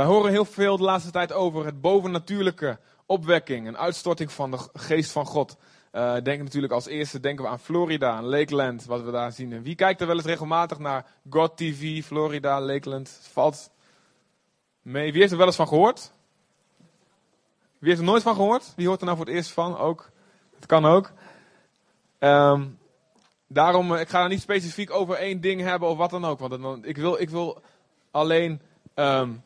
Wij horen heel veel de laatste tijd over het bovennatuurlijke opwekking, een uitstorting van de geest van God. Uh, denk natuurlijk als eerste denken we aan Florida, aan Lakeland, wat we daar zien. En wie kijkt er wel eens regelmatig naar God TV, Florida, Lakeland? Valt mee. Wie heeft er wel eens van gehoord? Wie heeft er nooit van gehoord? Wie hoort er nou voor het eerst van? Ook. Het kan ook. Um, daarom, eh, ik ga er niet specifiek over één ding hebben of wat dan ook. Want dan, ik, wil, ik wil alleen um,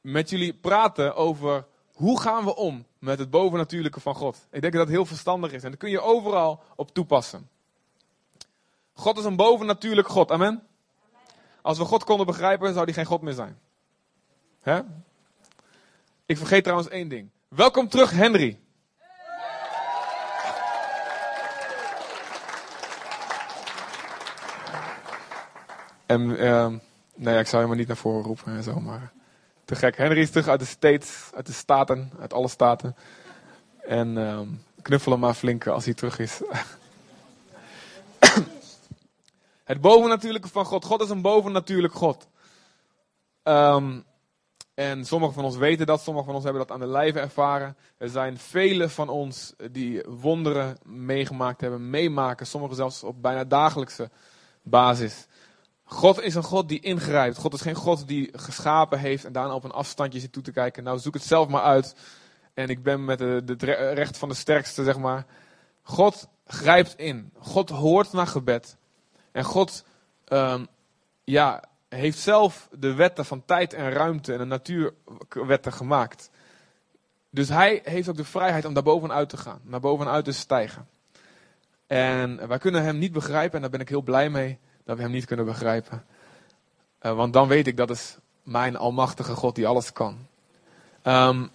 met jullie praten over hoe gaan we om met het bovennatuurlijke van God. Ik denk dat dat heel verstandig is en dat kun je overal op toepassen. God is een bovennatuurlijk God, amen? Als we God konden begrijpen, zou die geen God meer zijn. Hè? Ik vergeet trouwens één ding. Welkom terug, Henry. En uh, nee, ik zou helemaal niet naar voren roepen en zo, maar te gek. Henry is terug uit de States, uit de Staten, uit alle Staten. En uh, knuffel hem maar flink als hij terug is. Het bovennatuurlijke van God. God is een bovennatuurlijk God. Um, en sommigen van ons weten dat, sommigen van ons hebben dat aan de lijve ervaren. Er zijn vele van ons die wonderen meegemaakt hebben, meemaken, sommigen zelfs op bijna dagelijkse basis. God is een God die ingrijpt. God is geen God die geschapen heeft en daarna op een afstandje zit toe te kijken. Nou, zoek het zelf maar uit. En ik ben met het recht van de sterkste, zeg maar. God grijpt in. God hoort naar gebed. En God, um, ja, heeft zelf de wetten van tijd en ruimte en de natuurwetten gemaakt. Dus hij heeft ook de vrijheid om daar bovenuit te gaan, naar bovenuit te stijgen. En wij kunnen hem niet begrijpen en daar ben ik heel blij mee dat we hem niet kunnen begrijpen. Uh, want dan weet ik dat is mijn almachtige God die alles kan. Um,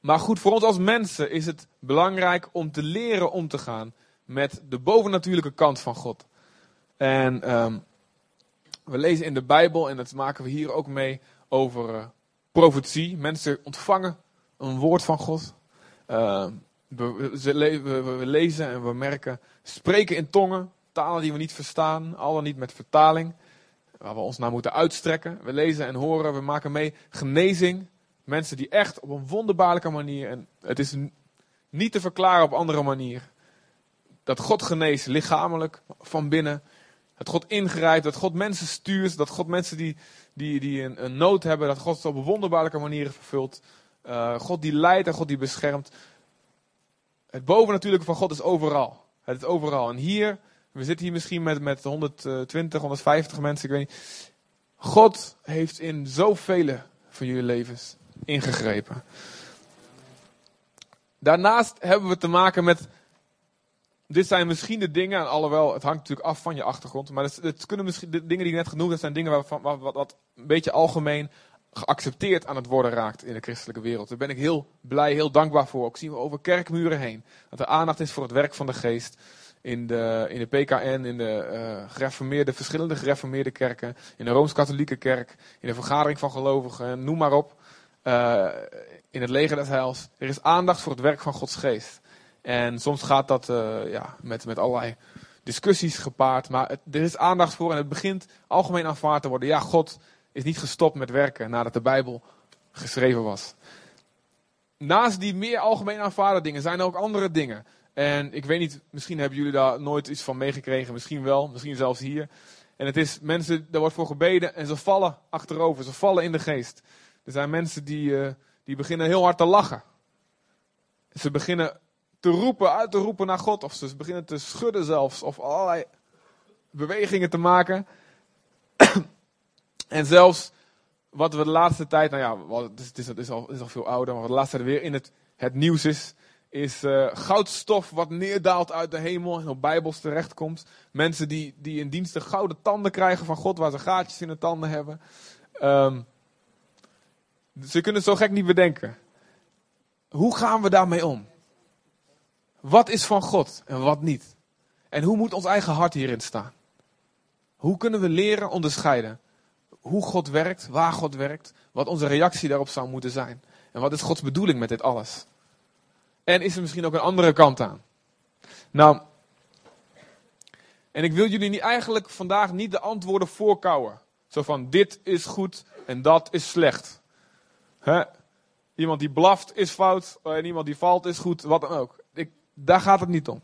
maar goed, voor ons als mensen is het belangrijk om te leren om te gaan met de bovennatuurlijke kant van God. En um, we lezen in de Bijbel, en dat maken we hier ook mee, over uh, profetie. Mensen ontvangen een woord van God. We, we, we, lezen en we merken, spreken in tongen, talen die we niet verstaan, al dan niet met vertaling, waar we ons naar moeten uitstrekken. We lezen en horen, we maken mee genezing. Mensen die echt op een wonderbaarlijke manier, en het is niet te verklaren op andere manier, dat God geneest lichamelijk van binnen. Dat God ingrijpt, dat God mensen stuurt, dat God mensen die, die, die een, een nood hebben, dat God ze op wonderbaarlijke manieren vervult. Uh, God die leidt en God die beschermt. Het bovennatuurlijke van God is overal. Het is overal. En hier, we zitten hier misschien met, met 120, 150 mensen, ik weet niet. God heeft in zoveel van jullie levens ingegrepen. Daarnaast hebben we te maken met dit zijn misschien de dingen, alhoewel het hangt natuurlijk af van je achtergrond, maar het, het kunnen misschien de dingen die ik net genoemd heb, zijn dingen waarvan, wat, wat, wat een beetje algemeen geaccepteerd aan het worden raakt in de christelijke wereld. Daar ben ik heel blij, heel dankbaar voor. Ook zien we over kerkmuren heen. Dat er aandacht is voor het werk van de geest. In de, in de PKN, in de uh, gereformeerde, verschillende gereformeerde kerken. In de Rooms-Katholieke kerk. In de vergadering van gelovigen, noem maar op. Uh, in het leger des heils. Er is aandacht voor het werk van Gods geest. En soms gaat dat uh, ja, met, met allerlei discussies gepaard. Maar er is aandacht voor en het begint algemeen aanvaard te worden. Ja, God is niet gestopt met werken nadat de Bijbel geschreven was. Naast die meer algemeen aanvaarde dingen zijn er ook andere dingen. En ik weet niet, misschien hebben jullie daar nooit iets van meegekregen. Misschien wel, misschien zelfs hier. En het is mensen, daar wordt voor gebeden en ze vallen achterover. Ze vallen in de geest. Er zijn mensen die, uh, die beginnen heel hard te lachen. Ze beginnen te roepen, uit te roepen naar God. Of ze beginnen te schudden zelfs. Of allerlei bewegingen te maken. en zelfs wat we de laatste tijd, nou ja, het is, het is, al, is al veel ouder, maar wat de laatste tijd weer in het, het nieuws is, is uh, goudstof wat neerdaalt uit de hemel en op bijbels terechtkomt. Mensen die, die in diensten gouden tanden krijgen van God, waar ze gaatjes in de tanden hebben. Um, ze kunnen het zo gek niet bedenken. Hoe gaan we daarmee om? Wat is van God en wat niet? En hoe moet ons eigen hart hierin staan? Hoe kunnen we leren onderscheiden hoe God werkt, waar God werkt, wat onze reactie daarop zou moeten zijn? En wat is Gods bedoeling met dit alles? En is er misschien ook een andere kant aan? Nou, en ik wil jullie niet eigenlijk vandaag niet de antwoorden voorkouwen Zo van, dit is goed en dat is slecht. Iemand die blaft is fout en iemand die valt is goed, wat dan ook. Ik, daar gaat het niet om.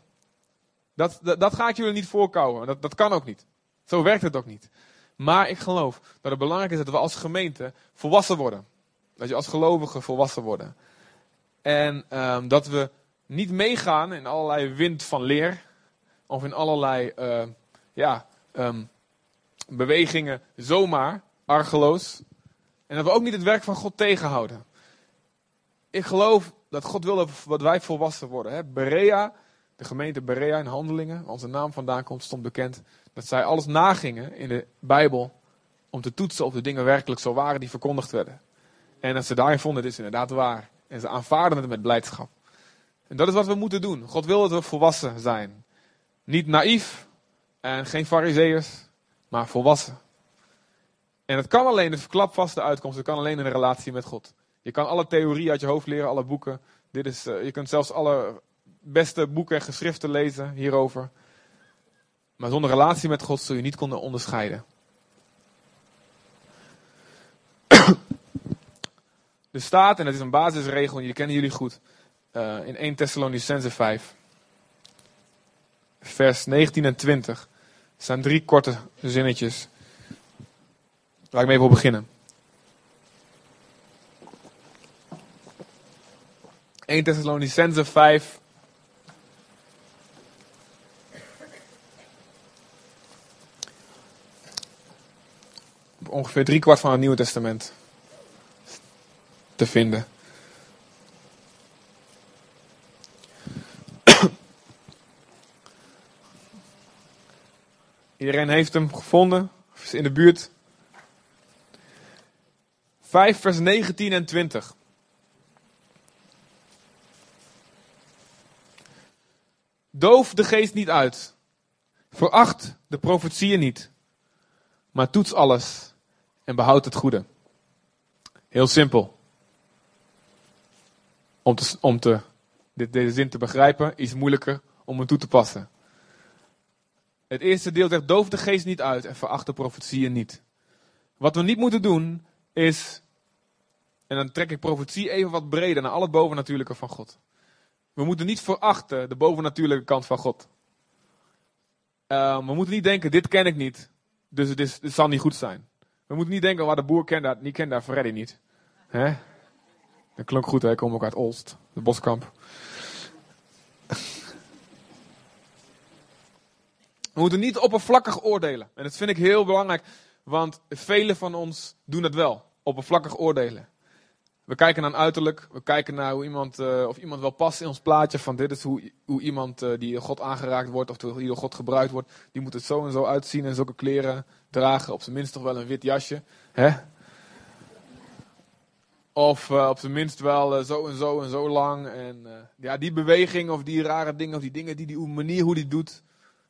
Dat, dat, dat ga ik jullie niet voorkouwen. Dat, dat kan ook niet. Zo werkt het ook niet. Maar ik geloof dat het belangrijk is dat we als gemeente volwassen worden. Dat je als gelovige volwassen worden. En um, dat we niet meegaan in allerlei wind van leer. Of in allerlei uh, ja, um, bewegingen zomaar, argeloos. En dat we ook niet het werk van God tegenhouden. Ik geloof dat God wil dat wij volwassen worden. Hè? Berea, de gemeente Berea in Handelingen, waar onze naam vandaan komt, stond bekend. Dat zij alles nagingen in de Bijbel om te toetsen of de dingen werkelijk zo waren die verkondigd werden. En dat ze daarin vonden, dit is inderdaad waar. En ze aanvaarden het met blijdschap. En dat is wat we moeten doen. God wil dat we volwassen zijn. Niet naïef en geen fariseërs, maar volwassen. En het kan alleen, de verklapvaste uitkomst, het kan alleen in een relatie met God. Je kan alle theorieën uit je hoofd leren, alle boeken. Dit is, uh, je kunt zelfs alle beste boeken en geschriften lezen hierover. Maar zonder relatie met God zul je niet kunnen onderscheiden. Er staat, en dat is een basisregel, en die kennen jullie goed, uh, in 1 Thessalonicense 5, vers 19 en 20. Er zijn drie korte zinnetjes. Waar ik mee wil beginnen. 1 Thessalonicense 5. Ongeveer drie kwart van het Nieuwe Testament te vinden. Iedereen heeft hem gevonden, is in de buurt. 5 vers 19 en 20. Doof de geest niet uit. Veracht de profetieën niet. Maar toets alles en behoud het goede. Heel simpel. Om, om te, deze zin te begrijpen, iets moeilijker om hem toe te passen. Het eerste deel zegt: doof de geest niet uit en veracht de profetieën niet. Wat we niet moeten doen is, en dan trek ik profetie even wat breder naar al het bovennatuurlijke van God. We moeten niet verachten de bovennatuurlijke kant van God. Uh, we moeten niet denken: dit ken ik niet, dus het, is, zal niet goed zijn. We moeten niet denken: waar de boer kent dat, niet kent daar Freddy niet. Hè? Dat klonk goed, hè? ik kom ook uit Olst, de boskamp. We moeten niet oppervlakkig oordelen. En dat vind ik heel belangrijk, want velen van ons doen het wel. Oppervlakkig oordelen. We kijken naar uiterlijk, we kijken naar hoe iemand, uh, of iemand wel past in ons plaatje van dit is hoe, hoe iemand uh, die door God aangeraakt wordt of die door God gebruikt wordt, die moet het zo en zo uitzien en zulke kleren dragen, op zijn minst toch wel een wit jasje. Hè? Of uh, op zijn minst wel zo en zo en zo lang. En ja, die beweging of die rare dingen of die dingen, die, die manier hoe die doet,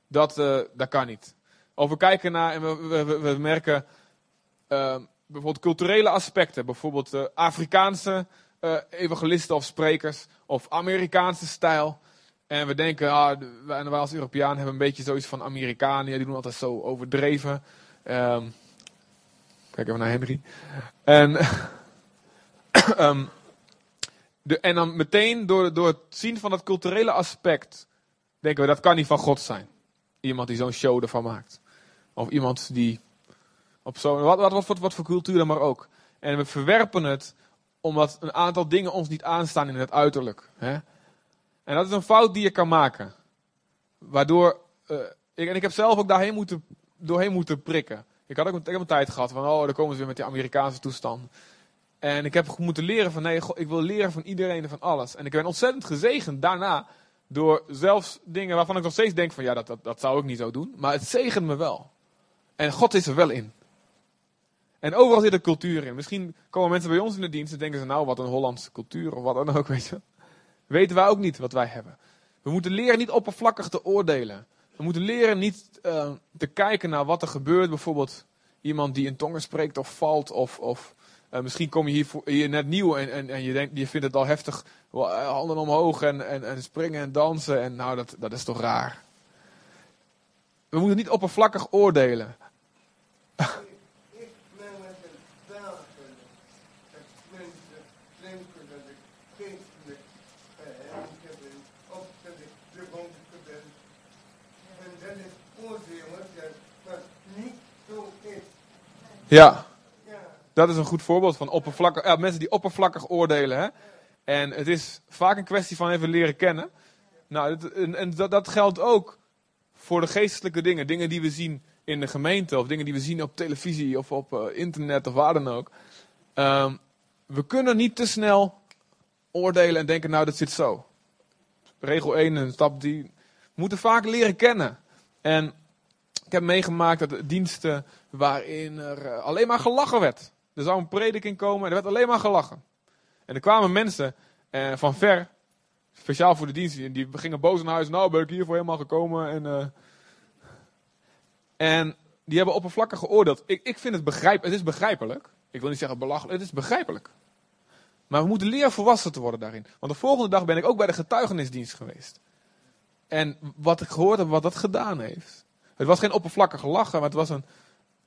dat, dat kan niet. Of we kijken naar en we, we, merken uh, bijvoorbeeld culturele aspecten. Bijvoorbeeld Afrikaanse evangelisten of sprekers. Of Amerikaanse stijl. En we denken, ah, wij, wij als Europeaan hebben een beetje zoiets van Amerikanen. Die doen altijd zo overdreven. Um, kijk even naar Henry. En, um, de, en dan meteen door, door het zien van dat culturele aspect. Denken we, dat kan niet van God zijn. Iemand die zo'n show ervan maakt. Of iemand die op zo'n. Wat, wat, wat, wat, voor cultuur dan maar ook. En we verwerpen het omdat een aantal dingen ons niet aanstaan in het uiterlijk. Hè? En dat is een fout die je kan maken. Waardoor. Uh, ik, en ik heb zelf ook daarheen moeten, doorheen moeten prikken. Ik had ook een tijd gehad van. Oh, dan komen ze weer met die Amerikaanse toestand. En ik heb moeten leren van. Nee, ik wil leren van iedereen en van alles. En ik ben ontzettend gezegend daarna door zelfs dingen waarvan ik nog steeds denk van ja, dat, dat, dat zou ik niet zo doen. Maar het zegent me wel. En God is er wel in. En overal zit er cultuur in. Misschien komen mensen bij ons in de dienst en denken ze nou wat een Hollandse cultuur of wat dan ook, weet je. Weten wij ook niet wat wij hebben. We moeten leren niet oppervlakkig te oordelen. We moeten leren niet uh, te kijken naar wat er gebeurt. Bijvoorbeeld iemand die in tongen spreekt of valt of, of eh, misschien kom je hier, hier net nieuw en, en, en, je, denkt, je vindt het al heftig. Eh, handen omhoog en, en, springen en dansen. En nou, dat, dat is toch raar. We moeten niet oppervlakkig oordelen. Ja. Dat is een goed voorbeeld van oppervlakkig, mensen die oppervlakkig oordelen. Hè? En het is vaak een kwestie van even leren kennen. Nou, en, dat, dat geldt ook voor de geestelijke dingen. Dingen die we zien in de gemeente, of dingen die we zien op televisie of op eh, internet of waar dan ook. Ehm, we kunnen niet te snel oordelen en denken, nou, dat zit zo. Regel 1 en stap die. We moeten vaak leren kennen. En ik heb meegemaakt dat diensten waarin er eh, alleen maar gelachen werd. Er zou een prediking komen en er werd alleen maar gelachen. En er kwamen mensen eh, van ver, speciaal voor de dienst, en die gingen boos naar huis. Nou, ben ik hiervoor helemaal gekomen. En, eh, en die hebben oppervlakkig geoordeeld. Ik, ik vind het begrijp, het is begrijpelijk. Ik wil niet zeggen belachelijk, het is begrijpelijk. Maar we moeten leren volwassen te worden daarin. Want de volgende dag ben ik ook bij de getuigenisdienst geweest. En wat ik gehoord heb, wat dat gedaan heeft. Het was geen oppervlakkig lachen, maar het was een,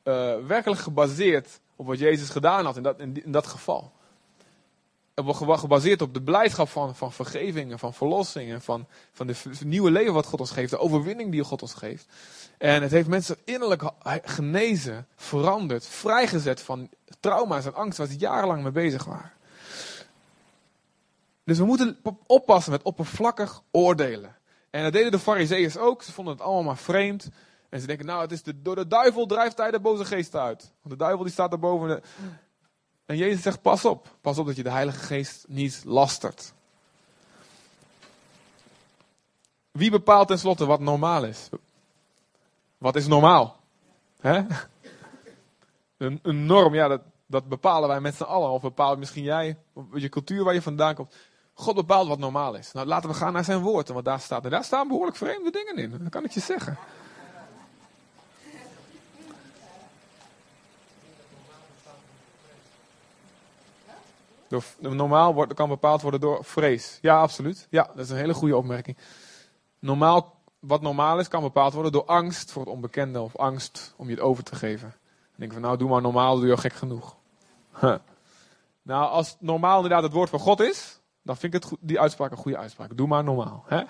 eh, werkelijk gebaseerd op wat Jezus gedaan had in dat, in, dat geval. Het geba- gebaseerd op de blijdschap van, van vergeving en van verlossing en van, van de nieuwe leven wat God ons geeft, de overwinning die God ons geeft. En het heeft mensen innerlijk genezen, veranderd, vrijgezet van trauma's en angst waar ze jarenlang mee bezig waren. Dus we moeten op- oppassen met oppervlakkig oordelen. En dat deden de fariseeërs ook. Ze vonden het allemaal maar vreemd. En ze denken, nou, het is de, door de duivel drijft hij de boze geest uit. Want de duivel die staat daarboven. De... En Jezus zegt, pas op. Pas op dat je de Heilige Geest niet lastert. Wie bepaalt tenslotte wat normaal is? Wat is normaal? Hè? Een, norm, ja, dat, dat bepalen wij met z'n allen. Of bepaalt misschien jij, je cultuur waar je vandaan komt. God bepaalt wat normaal is. Nou, laten we gaan naar zijn woord. Wat daar staat. En daar staan behoorlijk vreemde dingen in. Dat kan ik je zeggen. Normaal wordt, kan bepaald worden door vrees. Ja, absoluut. Ja, dat is een hele goede opmerking. Normaal, wat normaal is, kan bepaald worden door angst voor het onbekende. Of angst om je het over te geven. Dan denk van, nou, doe maar normaal, doe je al gek genoeg. Nou, als normaal inderdaad het woord van God is, dan vind ik het die uitspraak een goede uitspraak. Doe maar normaal. Hè?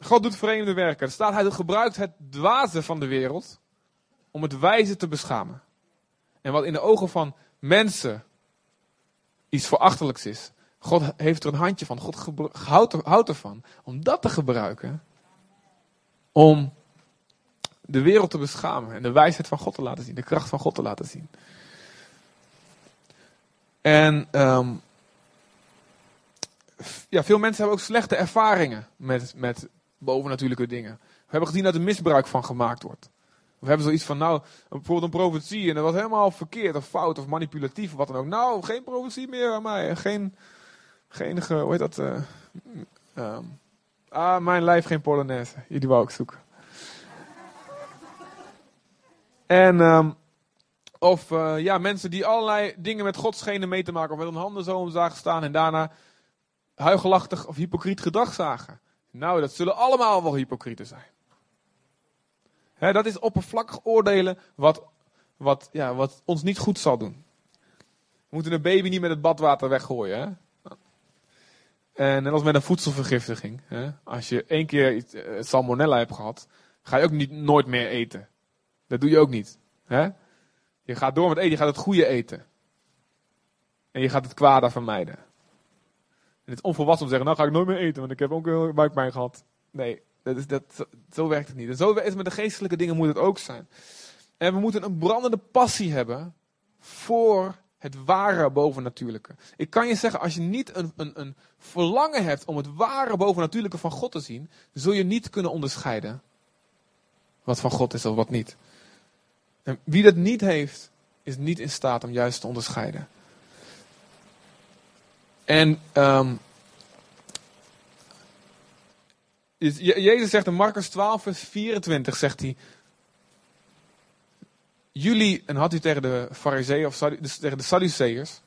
God doet vreemde werken. Er staat, hij gebruikt het dwaze van de wereld om het wijze te beschamen. En wat in de ogen van mensen iets verachtelijks is, God heeft er een handje van. God houdt, er, houdt ervan om dat te gebruiken om de wereld te beschamen en de wijsheid van God te laten zien, de kracht van God te laten zien. En ehm, ja, veel mensen hebben ook slechte ervaringen met, met bovennatuurlijke dingen. We hebben gezien dat er misbruik van gemaakt wordt. We hebben zoiets van, nou, bijvoorbeeld een profetie en dat was helemaal verkeerd of fout of manipulatief of wat dan ook. Nou, geen profetie meer aan mij. Geen, geen ge- hoe heet dat? eh, ehm, ah, mijn lijf geen Polonaise. Die wou ik zoeken. En, ehm, of eh, ja, mensen die allerlei dingen met God schenen mee te maken. Of met hun handen zo om zagen staan en daarna huigelachtig of hypocriet gedrag zagen. Nou, dat zullen allemaal wel hypocrieten zijn. Dat is oppervlakkig oordelen wat, wat, ja, wat ons niet goed zal doen. We moeten een baby niet met het badwater weggooien. Hè? En net als met een voedselvergiftiging. Hè? Als je één keer eh, salmonella hebt gehad, ga je ook niet, nooit meer eten. Dat doe je ook niet. Hè? Je gaat door met eten, je gaat het goede eten. En je gaat het kwade vermijden. En het is onvolwassen om te zeggen, nou ga ik nooit meer eten, want ik heb ook heel buikpijn gehad. Nee, dat is, dat, zo, werkt het niet. En zo is met de geestelijke dingen moet het ook zijn. En we moeten een brandende passie hebben voor het ware bovennatuurlijke. Ik kan je zeggen, als je niet een, een, een verlangen hebt om het ware bovennatuurlijke van God te zien, zul je niet kunnen onderscheiden wat van God is of wat niet. En wie dat niet heeft, is niet in staat om juist te onderscheiden. En ehm, is- Je- Jezus zegt in Marcus 12, vers 24, zegt hij. Jullie, en had hij tegen de fariseeën of dus tegen de Sadduceërs.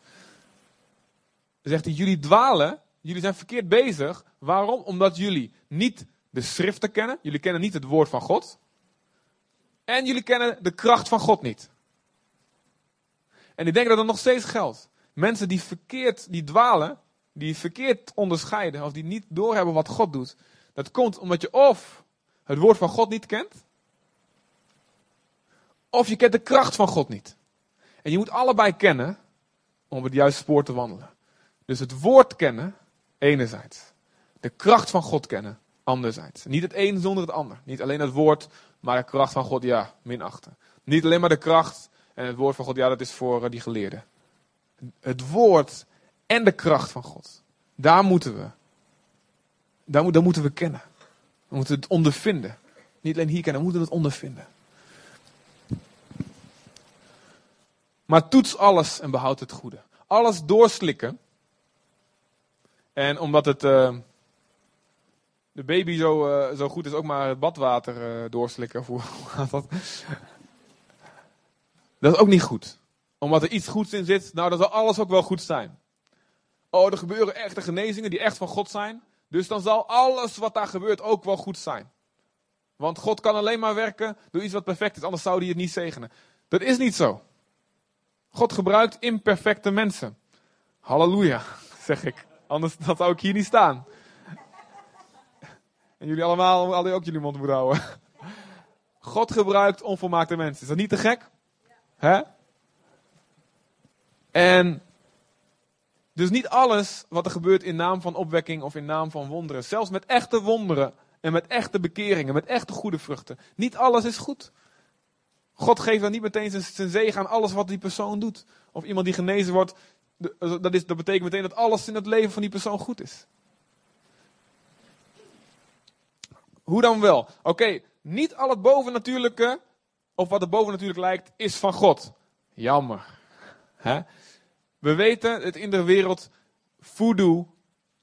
Zegt hij, jullie dwalen, jullie zijn verkeerd bezig. Waarom? Omdat jullie niet de schriften kennen. Jullie kennen niet het woord van God. En jullie kennen de kracht van God niet. En ik denk dat dat nog steeds geldt. Mensen die verkeerd, die dwalen, die verkeerd onderscheiden, of die niet doorhebben wat God doet. Dat komt omdat je of het woord van God niet kent, Of je kent de kracht van God niet. En je moet allebei kennen om het juiste spoor te wandelen. Dus het woord kennen, enerzijds. De kracht van God kennen, anderzijds. Niet het een zonder het ander. Niet alleen het woord, maar de kracht van God, ja, minachten. Niet alleen maar de kracht en het woord van God, ja, dat is voor uh, die geleerden. Het woord en de kracht van God. Daar moeten we. Daar, moeten we kennen. We moeten het ondervinden. Niet alleen hier kennen, we moeten het ondervinden. Maar toets alles en behoud het goede. Alles doorslikken. En omdat het. Uh, de baby zo, uh, zo goed is, ook maar het badwater uh, doorslikken. Of dat? Dat is ook niet goed. Omdat er iets goeds in zit, nou dan zal alles ook wel goed zijn. Oh, er gebeuren echte genezingen die echt van God zijn. Dus dan zal alles wat daar gebeurt ook wel goed zijn. Want God kan alleen maar werken door iets wat perfect is, anders zou hij het niet zegenen. Dat is niet zo. God gebruikt imperfecte mensen. Halleluja, zeg ik. Anders dat zou ik hier niet staan. En jullie allemaal hadden ook jullie mond moeten houden. God gebruikt onvolmaakte mensen. Is dat niet te gek? Hè? En dus niet alles wat er gebeurt in naam van opwekking of in naam van wonderen. Zelfs met echte wonderen en met echte bekeringen, met echte goede vruchten. Niet alles is goed. God geeft dan niet meteen zijn, zijn zegen aan alles wat die persoon doet. Of iemand die genezen wordt, dat, is, dat betekent meteen dat alles in het leven van die persoon goed is. Hoe dan wel? Oké, niet al het bovennatuurlijke, of wat er bovennatuurlijk lijkt, is van God. Jammer. Hè? We weten dat in de wereld voodoo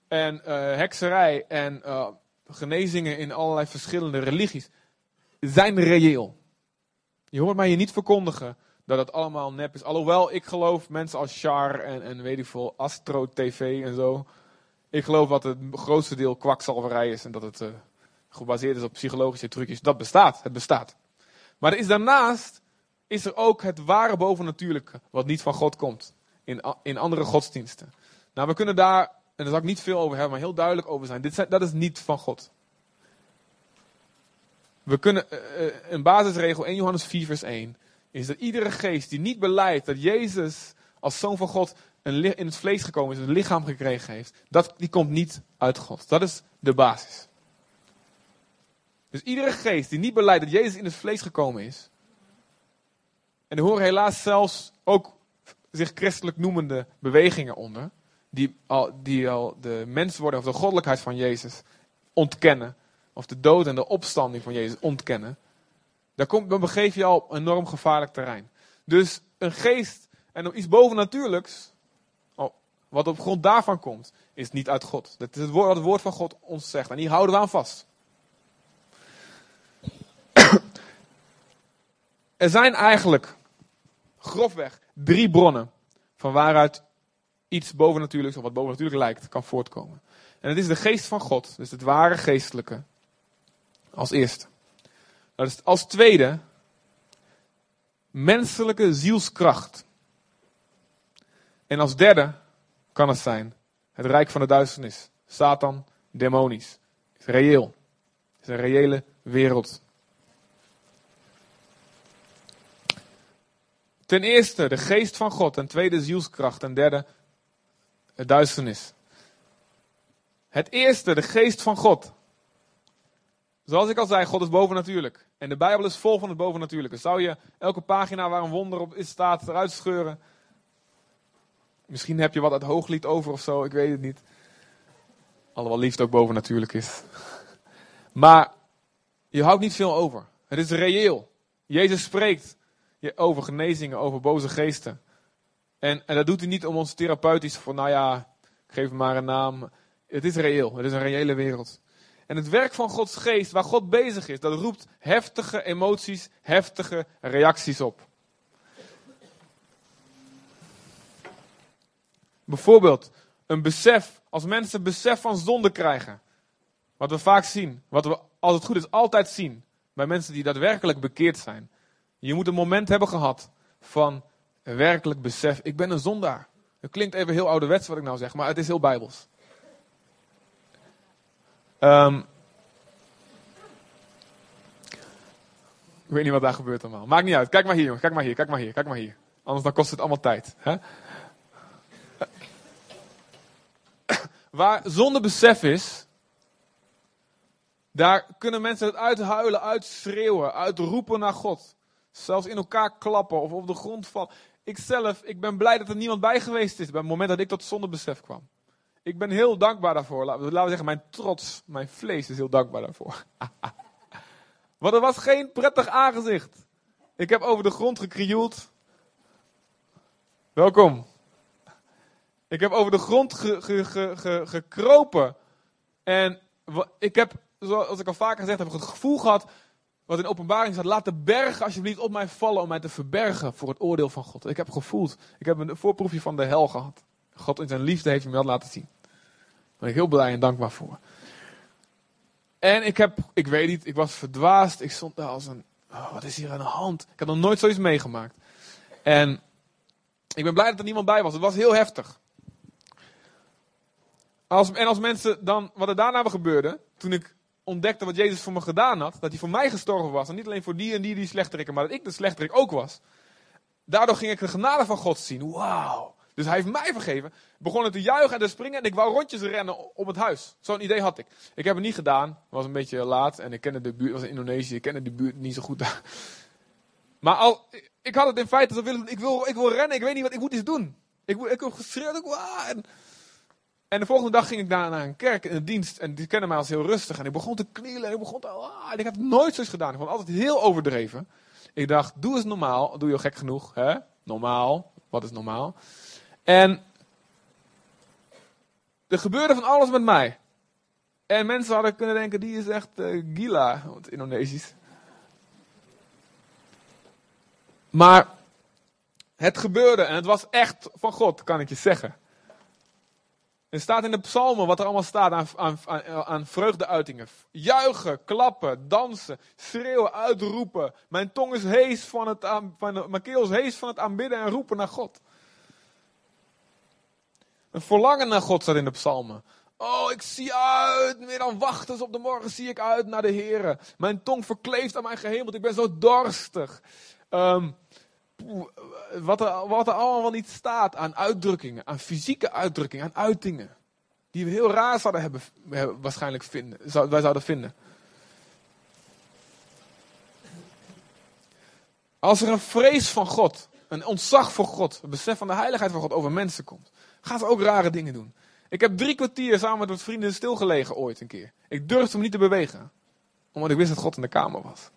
en uh, hekserij en uh, genezingen in allerlei verschillende religies zijn reëel. Je hoort mij hier niet verkondigen dat het allemaal nep is. Alhoewel ik geloof mensen als Char en, en weet ik veel, Astro TV en zo. Ik geloof dat het grootste deel kwakzalverij is en dat het uh, gebaseerd is op psychologische trucjes. Dat bestaat, het bestaat. Maar is daarnaast is er ook het ware bovennatuurlijke, wat niet van God komt. In, in andere godsdiensten. Nou, we kunnen daar, en daar zal ik niet veel over hebben, maar heel duidelijk over zijn. Dit dat is niet van God. We kunnen, uh, een basisregel 1 Johannes 4 vers 1 is dat iedere geest die niet beleidt dat Jezus als zoon van God in het vlees gekomen is, een lichaam gekregen heeft, dat, die komt niet uit God. Dat is de basis. Dus iedere geest die niet beleidt dat Jezus in het vlees gekomen is, en er horen helaas zelfs ook zich christelijk noemende bewegingen onder, die al, die al de mens worden of de goddelijkheid van Jezus ontkennen, of de dood en de opstanding van Jezus ontkennen, dan, komt, dan begeef je al enorm gevaarlijk terrein. Dus een geest en iets bovennatuurlijks, oh, wat op grond daarvan komt, is niet uit God. Dat is het woord, wat het woord van God ons zegt. En hier houden we aan vast. er zijn eigenlijk grofweg drie bronnen van waaruit iets bovennatuurlijks of wat bovennatuurlijk lijkt kan voortkomen. En het is de geest van God, dus het ware geestelijke, als eerste. Dat is als tweede menselijke zielskracht. En als derde kan het zijn het rijk van de duisternis, Satan, demonisch. Is reëel. Het is een reële wereld. Ten eerste de geest van God, ten tweede zielskracht, ten derde het duisternis. Het eerste, de geest van God. Zoals ik al zei, God is bovennatuurlijk. En de Bijbel is vol van het bovennatuurlijke. Zou je elke pagina waar een wonder op is staat eruit scheuren? Misschien heb je wat uit hooglied over of zo, ik weet het niet. Alhoewel liefde ook bovennatuurlijk is. Maar je houdt niet veel over. Het is reëel. Jezus spreekt over genezingen, over boze geesten. En, en dat doet hij niet om ons therapeutisch van, nou ja, geef hem maar een naam. Het is reëel, het is een reële wereld. En het werk van Gods geest, waar God bezig is, dat roept heftige emoties, heftige reacties op. Bijvoorbeeld, een besef, als mensen besef van zonde krijgen. Wat we vaak zien, wat we als het goed is altijd zien, bij mensen die daadwerkelijk bekeerd zijn. Je moet een moment hebben gehad van werkelijk besef, ik ben een zondaar. Het klinkt even heel ouderwets wat ik nou zeg, maar het is heel bijbels. Um, Ik weet niet wat daar gebeurt allemaal. Maakt niet uit. Kijk maar hier, jongens. Kijk maar hier, kijk maar hier, kijk maar hier. Anders dan kost het allemaal tijd. Hè? Waar zonder besef is, daar kunnen mensen het uithuilen, uitschreeuwen, uitroepen naar God. Zelfs in elkaar klappen of op de grond vallen. Ikzelf, ik ben blij dat er niemand bij geweest is bij het moment dat ik tot zondebesef kwam. Ik ben heel dankbaar daarvoor. Laten we zeggen, mijn trots, mijn vlees is heel dankbaar daarvoor. Want er was geen prettig aangezicht. Ik heb over de grond gekrioeld. Welkom. Ik heb over de grond gekropen. En ik heb, zoals ik al vaker gezegd heb, het gevoel gehad. Wat in openbaring staat. Laat de bergen alsjeblieft op mij vallen om mij te verbergen voor het oordeel van God. Ik heb gevoeld. Ik heb een voorproefje van de hel gehad. God in zijn liefde heeft me dat laten zien. Daar ben ik heel blij en dankbaar voor. En ik heb, ik weet niet, ik was verdwaasd. Ik stond daar als een, oh, wat is hier aan de hand? Ik had nog nooit zoiets meegemaakt. En ik ben blij dat er niemand bij was. Het was heel heftig. Als, en als mensen dan, wat er daarna gebeurde, toen ik ontdekte wat Jezus voor me gedaan had, dat hij voor mij gestorven was, en niet alleen voor die en die die slechterikken, maar dat ik de slechterik ook was. Daardoor ging ik de genade van God zien. Wauw. Dus hij heeft mij vergeven. Begonnen te juichen en te springen en ik wou rondjes rennen om het huis. Zo'n idee had ik. Ik heb het niet gedaan. Het was een beetje laat en ik kende de buurt. Het was in Indonesië. Ik kende de buurt niet zo goed. Maar al, ik had het in feite Ik wil, ik wil rennen. Ik weet niet wat. Ik moet iets doen. Ik, ik heb geschreeuwd. Ik, en, en de volgende dag ging ik naar, naar een kerk in de dienst. En die kennen mij als heel rustig. En ik begon te knielen. En ik begon. Ah, ik heb nooit zoiets gedaan. Ik vond altijd heel overdreven. Ik dacht, doe eens normaal. Doe je gek genoeg. Hè? Normaal. Wat is normaal? En er gebeurde van alles met mij. En mensen hadden kunnen denken, die is echt uh, gila, het Indonesisch. Maar het gebeurde en het was echt van God, kan ik je zeggen. Er staat in de psalmen wat er allemaal staat aan, aan, aan, vreugdeuitingen. Juichen, klappen, dansen, schreeuwen, uitroepen. Mijn tong is hees van het, van, keel is hees van het aanbidden en roepen naar God. Een verlangen naar God staat in de psalmen. Oh, ik zie uit, meer dan wachtens op de morgen zie ik uit naar de Heer. Mijn tong verkleeft aan mijn gehemeld, ik ben zo dorstig. Ehm, wat, er, wat er allemaal niet staat aan uitdrukkingen, aan fysieke uitdrukkingen, aan uitingen. Die we heel raar zouden hebben, waarschijnlijk vinden, wij zouden vinden. Als er een vrees van God, een ontzag voor God, een besef van de heiligheid van God over mensen komt, gaan ze ook rare dingen doen. Ik heb drie kwartier samen met wat vrienden stilgelegen ooit een keer. Ik durfde me niet te bewegen. Omdat ik wist dat God in de kamer was.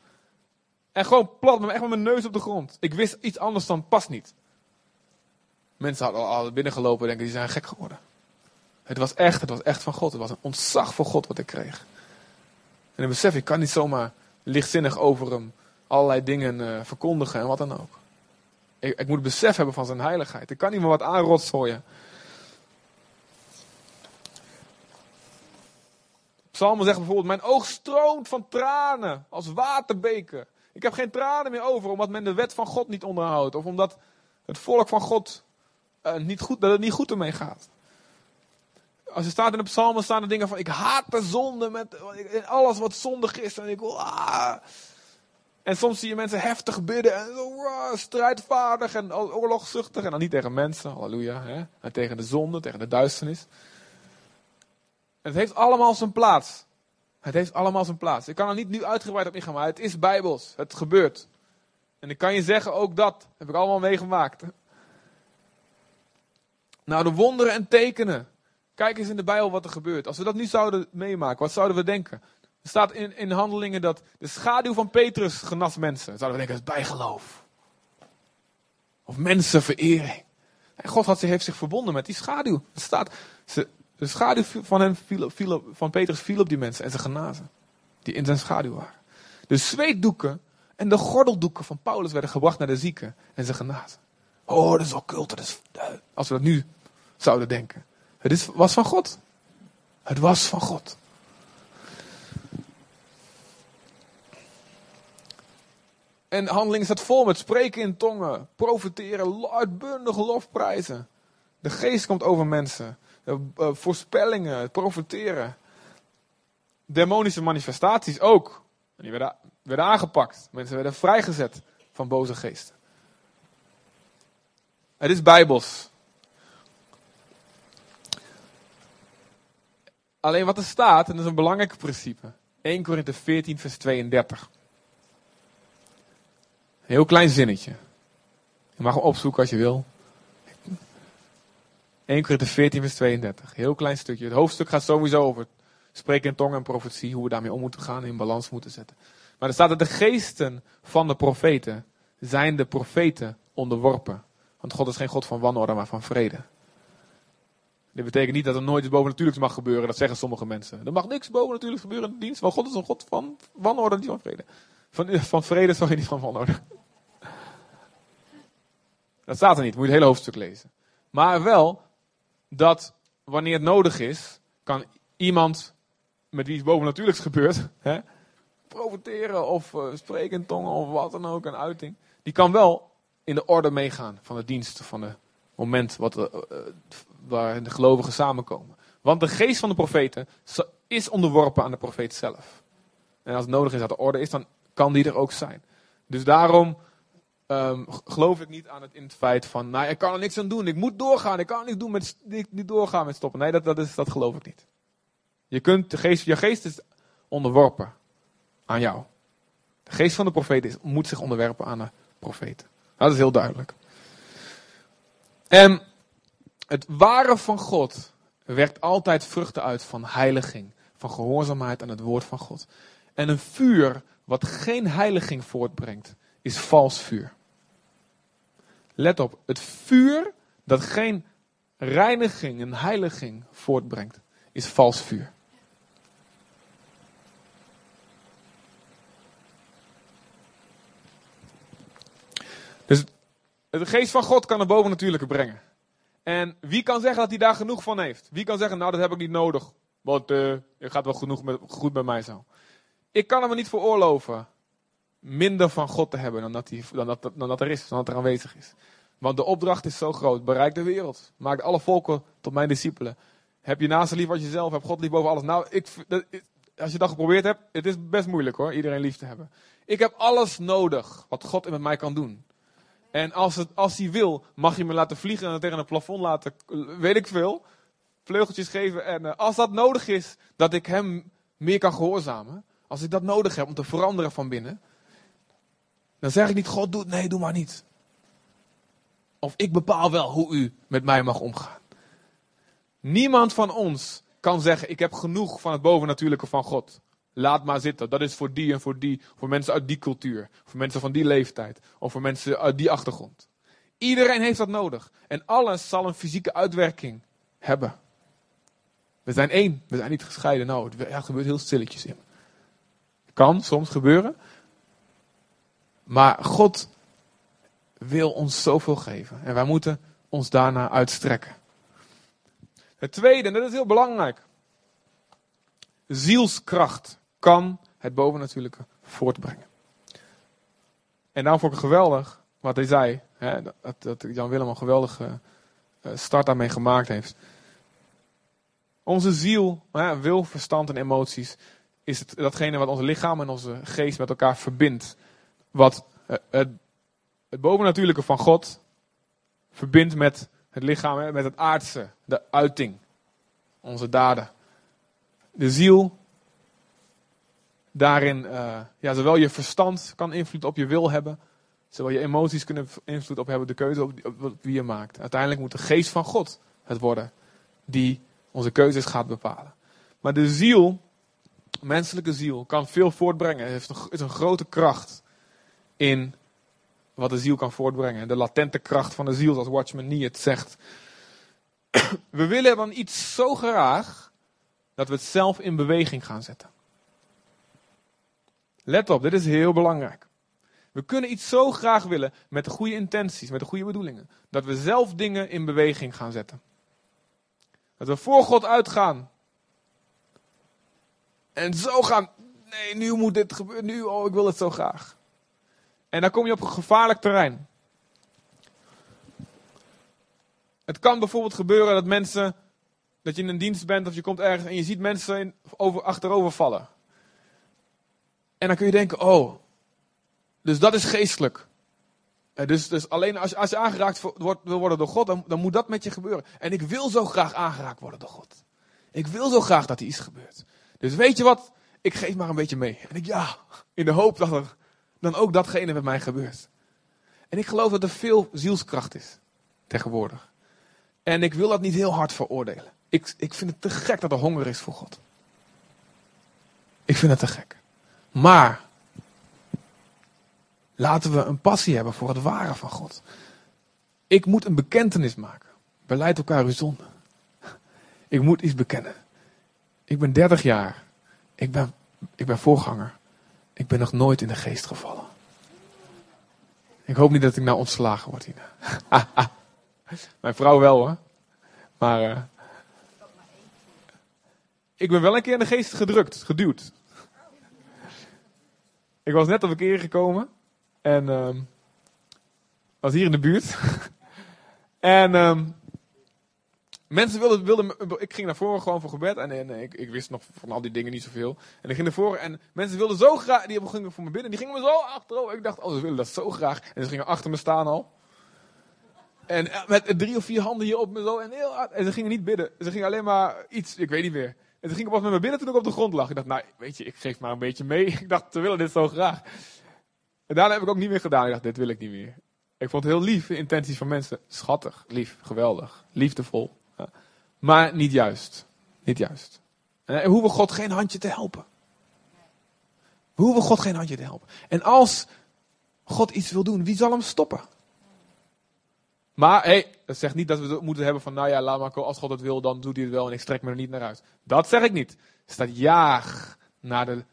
En gewoon plat, met echt met mijn neus op de grond. Ik wist iets anders dan pas niet. Mensen hadden al binnengelopen en denken, die zijn gek geworden. Het was echt, het was echt van God. Het was een ontzag voor God wat ik kreeg. En dan besef ik, kan niet zomaar lichtzinnig over hem allerlei dingen uh, verkondigen en wat dan ook. Ik, ik moet besef hebben van zijn heiligheid. Ik kan niet meer wat aanrotzooien. Psalmen zeggen bijvoorbeeld: Mijn oog stroomt van tranen als waterbeken. Ik heb geen tranen meer over omdat men de wet van God niet onderhoudt. Of omdat het volk van God uh, niet goed, dat het niet goed ermee gaat. Als je staat in de psalmen staan er dingen van: Ik haat de zonde met alles wat zondig is. En ik wil. Ah. En soms zie je mensen heftig bidden en zo uh, strijdvaardig en oorlogzuchtig. En dan niet tegen mensen, halleluja. Hè? En tegen de zonde, tegen de duisternis. Het heeft allemaal zijn plaats. Het heeft allemaal zijn plaats. Ik kan er niet nu uitgebreid op ingaan, maar het is bijbels. Het gebeurt. En ik kan je zeggen, ook dat heb ik allemaal meegemaakt. Nou, de wonderen en tekenen. Kijk eens in de Bijbel wat er gebeurt. Als we dat nu zouden meemaken, wat zouden we denken? Er staat in, in handelingen dat de schaduw van Petrus genas mensen. Zouden we denken, dat is bijgeloof. Of mensenverering. En God had heeft zich verbonden met die schaduw. Het staat, de schaduw van, hem viel, van Petrus viel op die mensen en ze genazen. Die in zijn schaduw waren. De zweetdoeken en de gordeldoeken van Paulus werden gebracht naar de zieken en ze genazen. Oh, dat is wel cult. is, als we dat nu zouden denken. Het is, was van God. Het was van God. En handelingen staat vol met spreken in tongen, profiteren, uitbundig lofprijzen. De geest komt over mensen. Uh, voorspellingen, profiteren. Demonische manifestaties ook. Die werden werden aangepakt. Mensen werden vrijgezet van boze geesten. Het is bijbels. Alleen wat er staat, en dat is een belangrijk principe. 1 Korinthe 14, vers 32. Een heel klein zinnetje. Je mag hem opzoeken als je wil. 1 Korinthe 14, vers 32. Heel klein stukje. Het hoofdstuk gaat sowieso over spreken in tongen en profetie. Hoe we daarmee om moeten gaan, in balans moeten zetten. Maar er staat dat de geesten van de profeten zijn de profeten onderworpen. Want God is geen God van wanorde, maar van vrede. Dit betekent niet dat er nooit iets bovennatuurlijks mag gebeuren. Dat zeggen sommige mensen. Er mag niks bovennatuurlijks gebeuren in de dienst. Want God is een God van wanorde, niet van vrede. Van, van vrede, sorry, niet van wanorde. Dat staat er niet. Moet je het hele hoofdstuk lezen. Maar wel dat wanneer het nodig is, kan iemand met wie iets bovennatuurlijks gebeurt, hè, of uh, spreken in tongen of wat dan ook, een uiting. Die kan wel in de orde meegaan van de dienst, van het moment wat, uh, waar de gelovigen samenkomen. Want de geest van de profeten is onderworpen aan de profeet zelf. En als het nodig is dat er orde is, dan kan die er ook zijn. Dus daarom um, geloof ik niet aan het, feit van, nou, ik kan er niks aan doen, ik moet doorgaan, ik kan niet, doen met, niet doorgaan met stoppen. Nee, dat, dat, is, dat geloof ik niet. Je, kunt, geest, je geest is onderworpen aan jou. De geest van de profeet moet zich onderwerpen aan de profeten. Dat is heel duidelijk. En het ware van God werkt altijd vruchten uit van heiliging, van gehoorzaamheid aan het woord van God. En een vuur wat geen heiliging voortbrengt, is vals vuur. Let op, het vuur dat geen reiniging en heiliging voortbrengt, is vals vuur. Dus de geest van God kan het bovennatuurlijke brengen. En wie kan zeggen dat hij daar genoeg van heeft? Wie kan zeggen, nou dat heb ik niet nodig, want uh, gaat wel genoeg goed bij mij zo. Ik kan hem niet veroorloven minder van God te hebben dan dat, dan, dat, dan dat er is, dan dat er aanwezig is. Want de opdracht is zo groot. Bereik de wereld. Maak alle volken tot mijn discipelen. Heb je naast lief wat jezelf. Heb God lief boven alles. Nou, ik, als je dat geprobeerd hebt, het is best moeilijk hoor, iedereen lief te hebben. Ik heb alles nodig wat God met mij kan doen. En als, het, als hij wil, mag je me laten vliegen en tegen een plafond laten, weet ik veel, vleugeltjes geven. En uh, als dat nodig is, dat ik hem meer kan gehoorzamen. Als ik dat nodig heb om te veranderen van binnen. Dan zeg ik niet, God doet, nee, doe maar niet. Of ik bepaal wel hoe u met mij mag omgaan. Niemand van ons kan zeggen, ik heb genoeg van het bovennatuurlijke van God. Laat maar zitten. Dat is voor die en voor die. Voor mensen uit die cultuur. Voor mensen van die leeftijd. Of voor mensen uit die achtergrond. Iedereen heeft dat nodig. En alles zal een fysieke uitwerking hebben. We zijn één. We zijn niet gescheiden. Nou, het gebeurt heel stilletjes in. Kan soms gebeuren. Maar God wil ons zoveel geven. En wij moeten ons daarna uitstrekken. Het tweede, en dat is heel belangrijk. Zielskracht kan het bovennatuurlijke voortbrengen. En daarom vond ik geweldig wat hij zei. Hè, dat, dat Jan Willem een geweldige eh, start daarmee gemaakt heeft. Onze ziel, hè, wil, verstand en emoties, is het, datgene wat ons lichaam en onze geest met elkaar verbindt. Wat eh, het, het bovennatuurlijke van God verbindt met het lichaam, met het aardse, de uiting, onze daden. De ziel daarin, uh, ja, zowel je verstand kan invloed op je wil hebben, zowel je emoties kunnen invloed op hebben, de keuze op wie je maakt. Uiteindelijk moet de geest van God het worden die onze keuzes gaat bepalen. Maar de ziel, menselijke ziel, kan veel voortbrengen. Het is een grote kracht in wat de ziel kan voortbrengen. De latente kracht van de ziel, zoals Watchman Nee het zegt. We willen dan iets zo graag dat we het zelf in beweging gaan zetten. Let op, dit is heel belangrijk. We kunnen iets zo graag willen met de goede intenties, met de goede bedoelingen, dat we zelf dingen in beweging gaan zetten. Dat we voor God uitgaan. En zo gaan, nee, nu moet dit gebeuren, nu, oh, ik wil het zo graag. En dan kom je op een gevaarlijk terrein. Het kan bijvoorbeeld gebeuren dat mensen, dat je in een dienst bent of je komt ergens en je ziet mensen over, achterover vallen. En dan kun je denken, oh, dus dat is geestelijk. Eh, Dus, dus alleen als, als je aangeraakt wordt, wil worden door God, dan, dan moet dat met je gebeuren. En ik wil zo graag aangeraakt worden door God. Ik wil zo graag dat er iets gebeurt. Dus weet je wat? Ik geef maar een beetje mee. En ik, ja, in de hoop dat er dan ook datgene met mij gebeurt. En ik geloof dat er veel zielskracht is tegenwoordig. En ik wil dat niet heel hard veroordelen. Ik, ik vind het te gek dat er honger is voor God. Ik vind het te gek. Maar laten we een passie hebben voor het ware van God. Ik moet een bekentenis maken. Beleid elkaar uw zonde. Ik moet iets bekennen. Ik ben 30 jaar. Ik ben, ik ben voorganger. Ik ben nog nooit in de geest gevallen. Ik hoop niet dat ik nou ontslagen word, Ina. Mijn vrouw wel hoor. Maar eh, ik ben wel een keer in de geest gedrukt, geduwd. Ik was net op een keer gekomen. En ehm was hier in de buurt. en ehm mensen wilden, ik ging naar voren gewoon voor gebed. En, ik, ik wist nog van al die dingen niet zoveel. En ik ging naar voren en mensen wilden zo graag, die gingen voor me binnen. Die gingen me zo achterover. Ik dacht, oh ze willen dat zo graag. En ze gingen achter me staan al. En eh, met drie of vier handen hier op me zo. En heel hard. En ze gingen niet bidden. Ze gingen alleen maar iets, ik weet niet meer. En ze gingen pas met me binnen toen ik op de grond lag. Ik dacht, nou, weet je, ik geef maar een beetje mee. Ik dacht, ze willen dit zo graag. En daarna heb ik ook niet meer gedaan. Ik dacht, dit wil ik niet meer. Ik vond het heel lief, de intenties van mensen. Schattig, lief, geweldig, liefdevol. Maar niet juist. Niet juist. En we hoeven God geen handje te helpen. We hoeven God geen handje te helpen. En als God iets wil doen, wie zal hem stoppen? Maar hey, dat zegt niet dat we moeten hebben van, nou ja, laat maar. Als God het wil, dan doet hij het wel en ik strek me er niet naar uit. Dat zeg ik niet. Er staat jaag naar de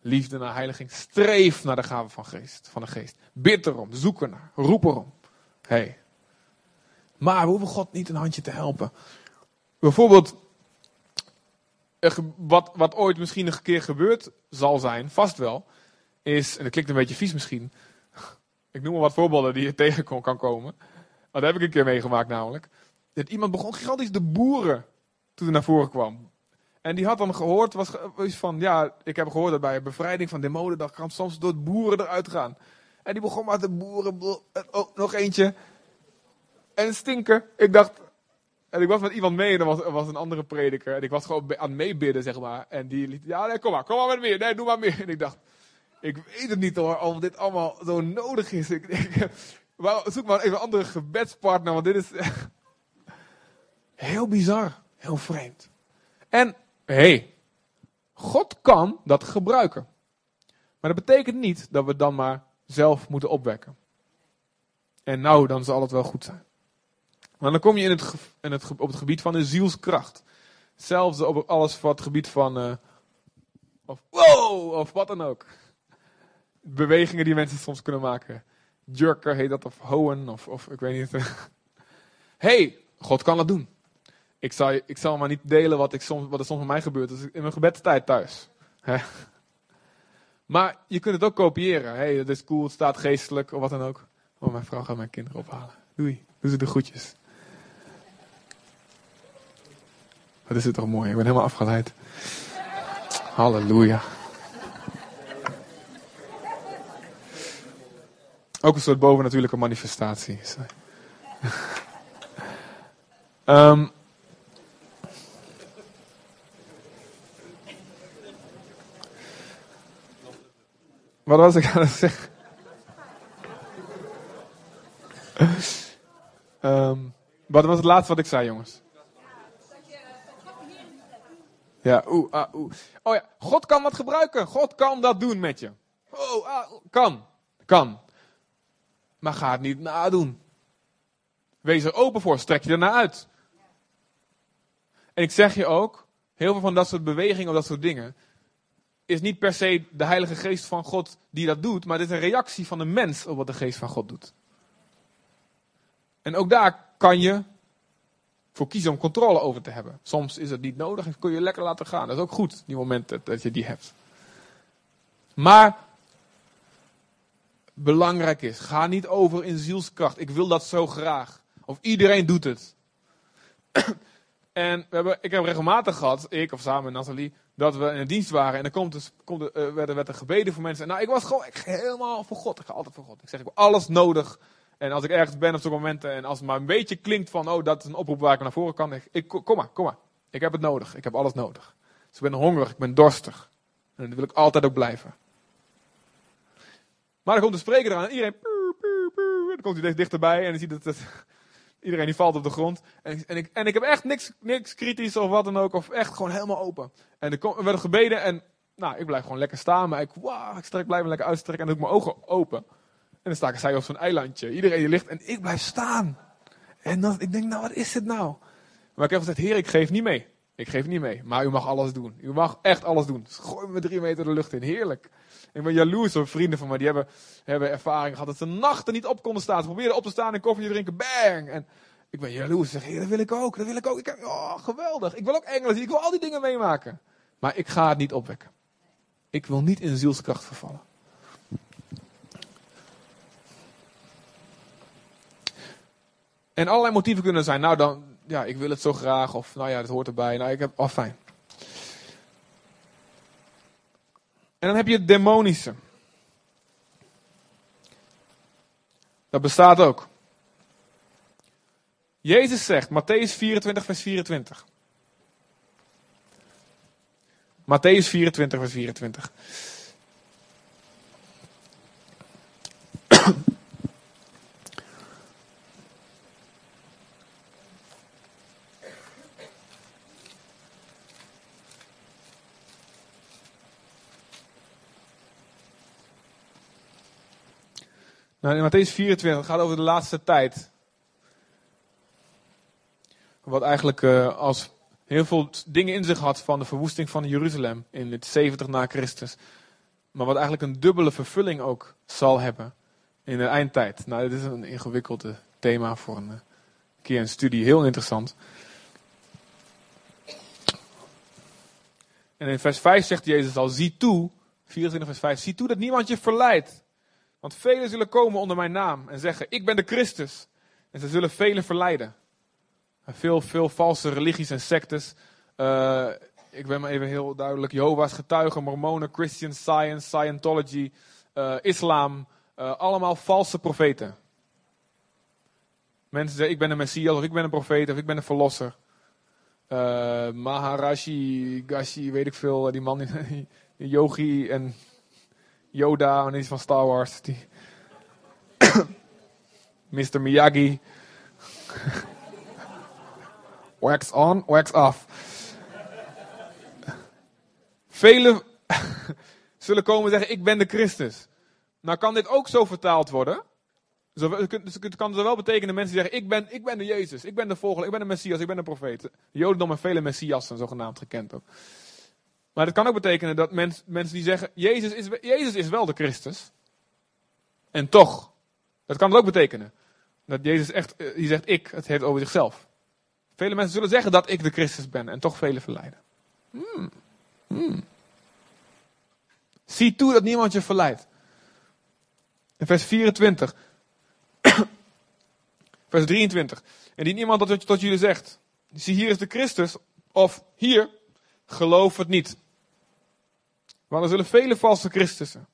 liefde, naar heiliging. Streef naar de gave van, geest, van de geest. Bid erom, zoek ernaar, roep erom. Hey. Maar we hoeven God niet een handje te helpen. Bijvoorbeeld, wat, wat ooit misschien een keer gebeurd zal zijn, vast wel, is, en dat klinkt een beetje vies misschien, ik noem maar wat voorbeelden die je tegen kan komen. Dat heb ik een keer meegemaakt namelijk. Dat iemand begon gigantisch te boeren toen hij naar voren kwam. En die had dan gehoord, was van, ja, ik heb gehoord dat bij bevrijding van demonen, dat kan soms door het boeren eruit gaan. En die begon maar te boeren, oh, nog eentje. En stinken. Ik dacht, en ik was met iemand mee en er was, was een andere prediker. En ik was gewoon aan het meebidden, zeg maar. En die liet, ja, nee, kom maar, kom maar met meer. Nee, doe maar meer. En ik dacht, ik weet het niet hoor, of dit allemaal zo nodig is. Ik, ik, zoek maar even een andere gebedspartner, want dit is heel bizar, heel vreemd. En, hé, hey, God kan dat gebruiken. Maar dat betekent niet dat we dan maar zelf moeten opwekken. En nou, dan zal het wel goed zijn. Maar dan kom je in het, het, op het gebied van de zielskracht. Zelfs op alles wat het gebied van. eh, of wow, of wat dan ook. Bewegingen die mensen soms kunnen maken. Jerker heet dat, of hoen, of, of ik weet niet. hey, God kan dat doen. Ik zal, ik zal maar niet delen wat, ik soms, wat er soms met mij gebeurt dus in mijn gebedstijd thuis. Maar je kunt het ook kopiëren. hey, dat is cool, het staat geestelijk, of wat dan ook. Oh, mijn vrouw gaat mijn kinderen ophalen. Doei, doe ze de groetjes. Wat is het toch mooi, ik ben helemaal afgeleid. Halleluja. Ook een soort bovennatuurlijke manifestatie. Ehm, wat was ik aan het zeggen? Ehm, wat was het laatste wat ik zei, jongens? Ja, oeh, ah. Oh ja, God kan dat gebruiken. God kan dat doen met je. Oh, ah, kan. Kan. Maar ga het niet nadoen. Wees er open voor, strek je ernaar uit. En ik zeg je ook, heel veel van dat soort bewegingen of dat soort dingen, is niet per se de Heilige Geest van God die dat doet, maar het is een reactie van de mens op wat de Geest van God doet. En ook daar kan je voor kiezen om controle over te hebben. Soms is het niet nodig en kun je lekker laten gaan. Dat is ook goed, die momenten dat je die hebt. Maar belangrijk is, ga niet over in zielskracht. Ik wil dat zo graag. Of iedereen doet het. En we hebben, ik heb regelmatig gehad, ik of samen met Nathalie, dat we in dienst waren. En dan komt dus, komt er, uh, werd, er gebeden voor mensen. En nou, ik was gewoon ik helemaal voor God. Ik ga altijd voor God. Ik zeg, ik heb alles nodig. En als ik ergens ben op zo'n momenten en als het maar een beetje klinkt van, oh, dat is een oproep waar ik naar voren kan. Ik, ik, kom maar, kom maar. Ik heb het nodig. Ik heb alles nodig. Dus ik ben hongerig, ik ben dorstig. En dat wil ik altijd ook blijven. Maar dan komt de spreker eraan en iedereen. Dan komt hij dichterbij en dan ziet het. Iedereen die valt op de grond. En, ik, en, ik, en ik heb echt niks, niks kritisch of wat dan ook. Of echt gewoon helemaal open. En er, werd gebeden en nou, ik blijf gewoon lekker staan. Maar ik, ik strek, blijf me lekker uitstrekken en doe ik mijn ogen open. En dan sta ik zij op zo'n eilandje. Iedereen ligt en ik blijf staan. En dan, ik denk, nou wat is dit nou? Maar ik heb gezegd, heer, ik geef niet mee. Ik geef niet mee, maar u mag alles doen. U mag echt alles doen. Gooi me drie meter de lucht in. Heerlijk. Ik ben jaloers op vrienden van mij. Die hebben, hebben ervaring gehad dat ze nachten niet op konden staan. Ze probeerden op te staan en koffie te drinken. Bang! En ik ben jaloers. Ik zeg, dat wil ik ook. Dat wil ik ook. Ik oh, geweldig. Ik wil ook engelen. Ik wil al die dingen meemaken. Maar ik ga het niet opwekken. Ik wil niet in zielskracht vervallen. En allerlei motieven kunnen zijn. Nou, dan, ja, ik wil het zo graag. Of, nou ja, het hoort erbij. Nou, ik heb, oh, fijn. En dan heb je het demonische. Dat bestaat ook. Jezus zegt, Matthäus 24, vers 24. Matthäus 24, vers 24. In Matthäus 24 gaat over de laatste tijd. Wat eigenlijk uh, als heel veel dingen in zich had van de verwoesting van Jeruzalem in het 70 na Christus. Maar wat eigenlijk een dubbele vervulling ook zal hebben in de eindtijd. Nou, dit is een ingewikkelde thema voor een uh, keer een studie. Heel interessant. En in vers 5 zegt Jezus al, zie toe, 24 vers 5, zie toe dat niemand je verleidt. Want velen zullen komen onder mijn naam en zeggen, ik ben de Christus. En ze zullen velen verleiden. Veel, veel valse religies en sectes. Uh, ik ben maar even heel duidelijk. Jehovah's getuigen, mormonen, Christian Science, Scientology, uh, islam. Uh, allemaal valse profeten. Mensen zeggen, ik ben een messias, of ik ben een profeet, of ik ben een verlosser. Maharashi, Gashi, weet ik veel, die man, die, yogi en Yoda, en iets van Star Wars. Die Mr. Miyagi. wax on, wax off. Velen zullen komen en zeggen: Ik ben de Christus. Nou kan dit ook zo vertaald worden. Dus het kan zo wel betekenen mensen zeggen: ik ben, ik ben de Jezus, ik ben de volger, ik ben de Messias, ik ben de profeet. Jodendom en vele Messiassen, zogenaamd gekend ook. Maar het kan ook betekenen dat mens, mensen die zeggen, Jezus is, Jezus is wel de Christus. En toch. Dat kan het ook betekenen. Dat Jezus echt, eh, die zegt ik, het heeft over zichzelf. Vele mensen zullen zeggen dat ik de Christus ben en toch velen verleiden. Hmm. Hmm. Zie toe dat niemand je verleidt. Vers 24. vers 23. En die niemand dat tot jullie zegt. Zie hier is de Christus. Of hier geloof het niet. Want er zullen vele valse Christussen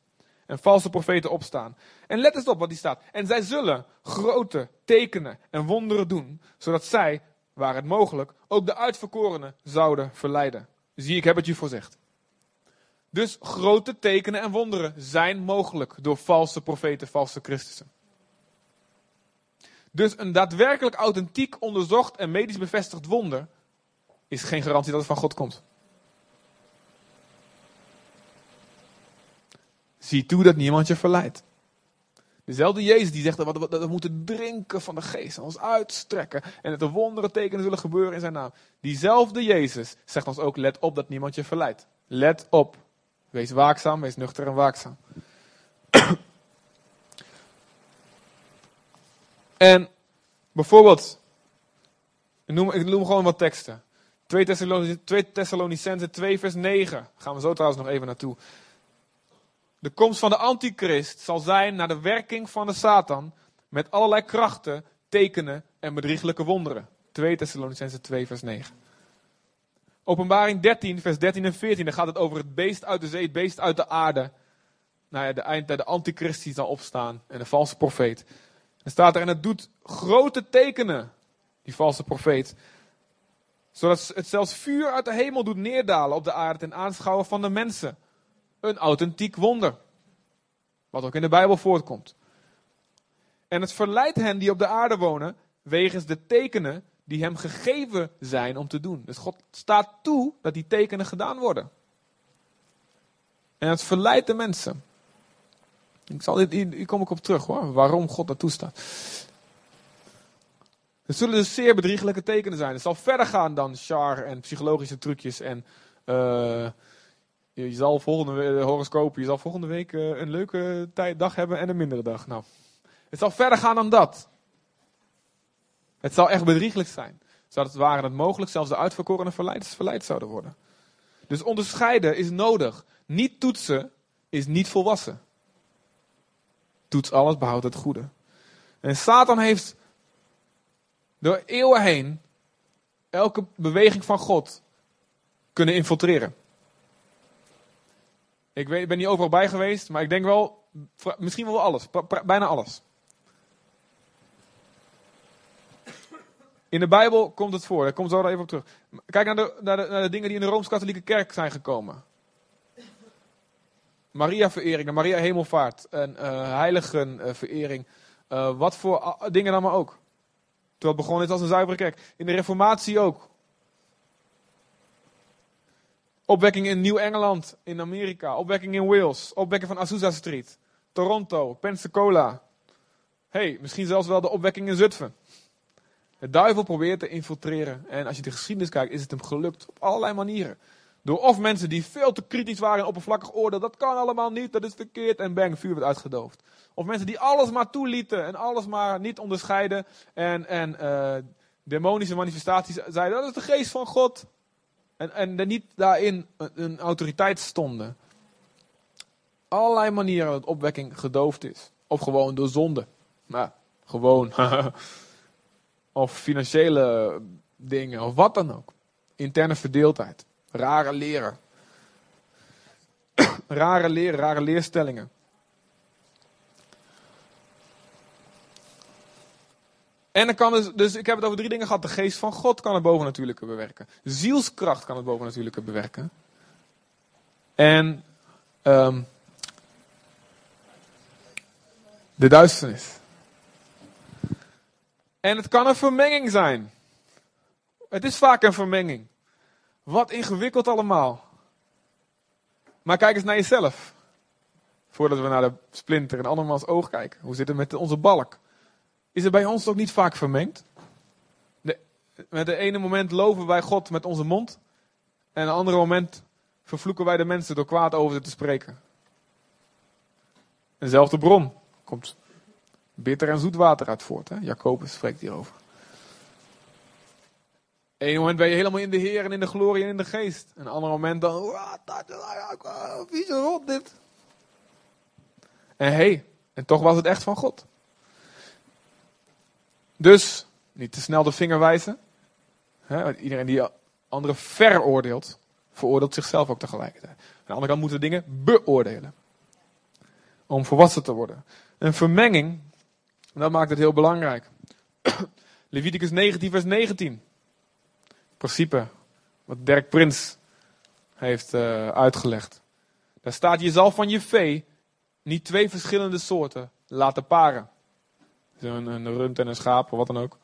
en valse profeten opstaan. En let eens op wat die staat. En zij zullen grote tekenen en wonderen doen, zodat zij, waar het mogelijk, ook de uitverkorenen zouden verleiden. Zie, ik heb het je voorzegd. Dus grote tekenen en wonderen zijn mogelijk door valse profeten, valse Christussen. Dus een daadwerkelijk authentiek onderzocht en medisch bevestigd wonder is geen garantie dat het van God komt. Zie toe dat niemand je verleidt. Dezelfde Jezus die zegt dat we, moeten drinken van de geest ons uitstrekken. En dat de wonderen tekenen zullen gebeuren in zijn naam. Diezelfde Jezus zegt ons ook, let op dat niemand je verleidt. Let op. Wees waakzaam, wees nuchter en waakzaam. en bijvoorbeeld, ik noem, ik gewoon wat teksten. 2 Thessalonicense 2 vers 9. Gaan we zo trouwens nog even naartoe. De komst van de antichrist zal zijn naar de werking van de Satan met allerlei krachten, tekenen en bedrieglijke wonderen. 2 Thessalonicense 2 vers 9. Openbaring 13, vers 13 en 14, dan gaat het over het beest uit de zee, het beest uit de aarde. Nou ja, de, eind, de antichrist die zal opstaan en de valse profeet. En staat er, en het doet grote tekenen, die valse profeet. Zodat het zelfs vuur uit de hemel doet neerdalen op de aarde ten aanschouwen van de mensen. Een authentiek wonder. Wat ook in de Bijbel voortkomt. En het verleidt hen die op de aarde wonen, wegens de tekenen die hem gegeven zijn om te doen. Dus God staat toe dat die tekenen gedaan worden. En het verleidt de mensen. Ik zal dit, hier kom ik op terug hoor, waarom God dat toestaat. Het zullen dus zeer bedriegelijke tekenen zijn. Het zal verder gaan dan char en psychologische trucjes en uh, je zal volgende horoscopen, je zal volgende week een leuke tijd, dag hebben en een mindere dag. Nou, het zal verder gaan dan dat. Het zal echt bedrieglijk zijn. Zou het waren het mogelijk zelfs de uitverkorene verleid zouden worden. Dus onderscheiden is nodig. Niet toetsen is niet volwassen. Toets alles, behoud het goede. En Satan heeft door eeuwen heen elke beweging van God kunnen infiltreren. Ik, weet, ik ben niet overal bij geweest, maar ik denk wel, misschien wel alles, bijna alles. In de Bijbel komt het voor, daar komt zo even op terug. Kijk naar de, naar de, dingen die in de Rooms-Katholieke Kerk zijn gekomen. Maria-verering, Maria-hemelvaart, en uh, heiligenverering. Uh, wat voor dingen dan maar ook. Terwijl het begon is als een zuivere kerk. In de Reformatie ook. Opwekking in Nieuw-Engeland, in Amerika. Opwekking in Wales. Opwekking van Azusa Street. Toronto, Pensacola. hey, misschien zelfs wel de opwekking in Zutphen. De duivel probeert te infiltreren. En als je de geschiedenis kijkt, is het hem gelukt op allerlei manieren. Door of mensen die veel te kritisch waren en oppervlakkig oordeel, dat kan allemaal niet, dat is verkeerd, en bang, vuur werd uitgedoofd. Of mensen die alles maar toelieten en alles maar niet onderscheiden en, en uh, demonische manifestaties zeiden, dat is de geest van God. En, en er niet daarin een, autoriteit stonden. Allerlei manieren dat opwekking gedoofd is. Of gewoon door zonde. Maar gewoon. of financiële dingen, of wat dan ook. Interne verdeeldheid. Rare leren. rare leren, rare leerstellingen. En dan kan dus, dus, ik heb het over drie dingen gehad. De geest van God kan het bovennatuurlijke bewerken. Zielskracht kan het bovennatuurlijke bewerken. En um, de duisternis. En het kan een vermenging zijn. Het is vaak een vermenging. Wat ingewikkeld allemaal. Maar kijk eens naar jezelf. Voordat we naar de splinter in andermans oog kijken. Hoe zit het met onze balk? Is het bij ons ook niet vaak vermengd? Met de ene moment loven wij God met onze mond. En een andere moment vervloeken wij de mensen door kwaad over ze te spreken. Eenzelfde bron komt bitter en zoet water uit voort. Hè? Jacobus spreekt hierover. Eén moment ben je helemaal in de Heer en in de glorie en in de geest. En een ander moment dan, is rot dit? En hé, hey, en toch was het echt van God. Dus, niet te snel de vinger wijzen. iedereen die anderen veroordeelt, veroordeelt zichzelf ook tegelijkertijd. Aan de andere kant moeten we dingen beoordelen. Om volwassen te worden. Een vermenging en dat maakt het heel belangrijk. Leviticus 19, vers 19. Principe wat Dirk Prins heeft uh, uitgelegd. Daar staat: Je zal van je vee niet twee verschillende soorten laten paren. Een, een rund en een schaap of wat dan ook.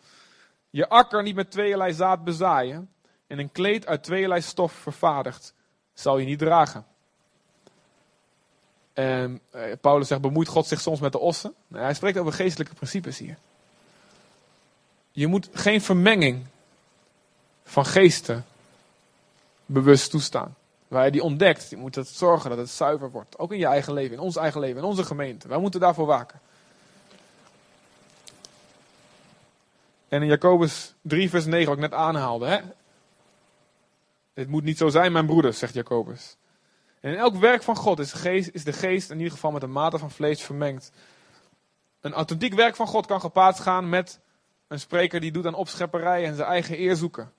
Je akker niet met tweeërlei zaad bezaaien. En een kleed uit tweeërlei stof vervaardigd zal je niet dragen. En eh, Paulus zegt, bemoeit God zich soms met de ossen? Nou, hij spreekt over geestelijke principes hier. Je moet geen vermenging van geesten bewust toestaan. Waar je die ontdekt, je moet het zorgen dat het zuiver wordt. Ook in je eigen leven, in ons eigen leven, in onze gemeente. Wij moeten daarvoor waken. En in Jacobus 3 vers 9, wat ik net aanhaalde. Hè? Het moet niet zo zijn, mijn broeders, zegt Jacobus. En in elk werk van God is de, geest, is de geest in ieder geval met een mate van vlees vermengd. Een authentiek werk van God kan gepaard gaan met een spreker die doet aan opschepperij en zijn eigen eer zoeken.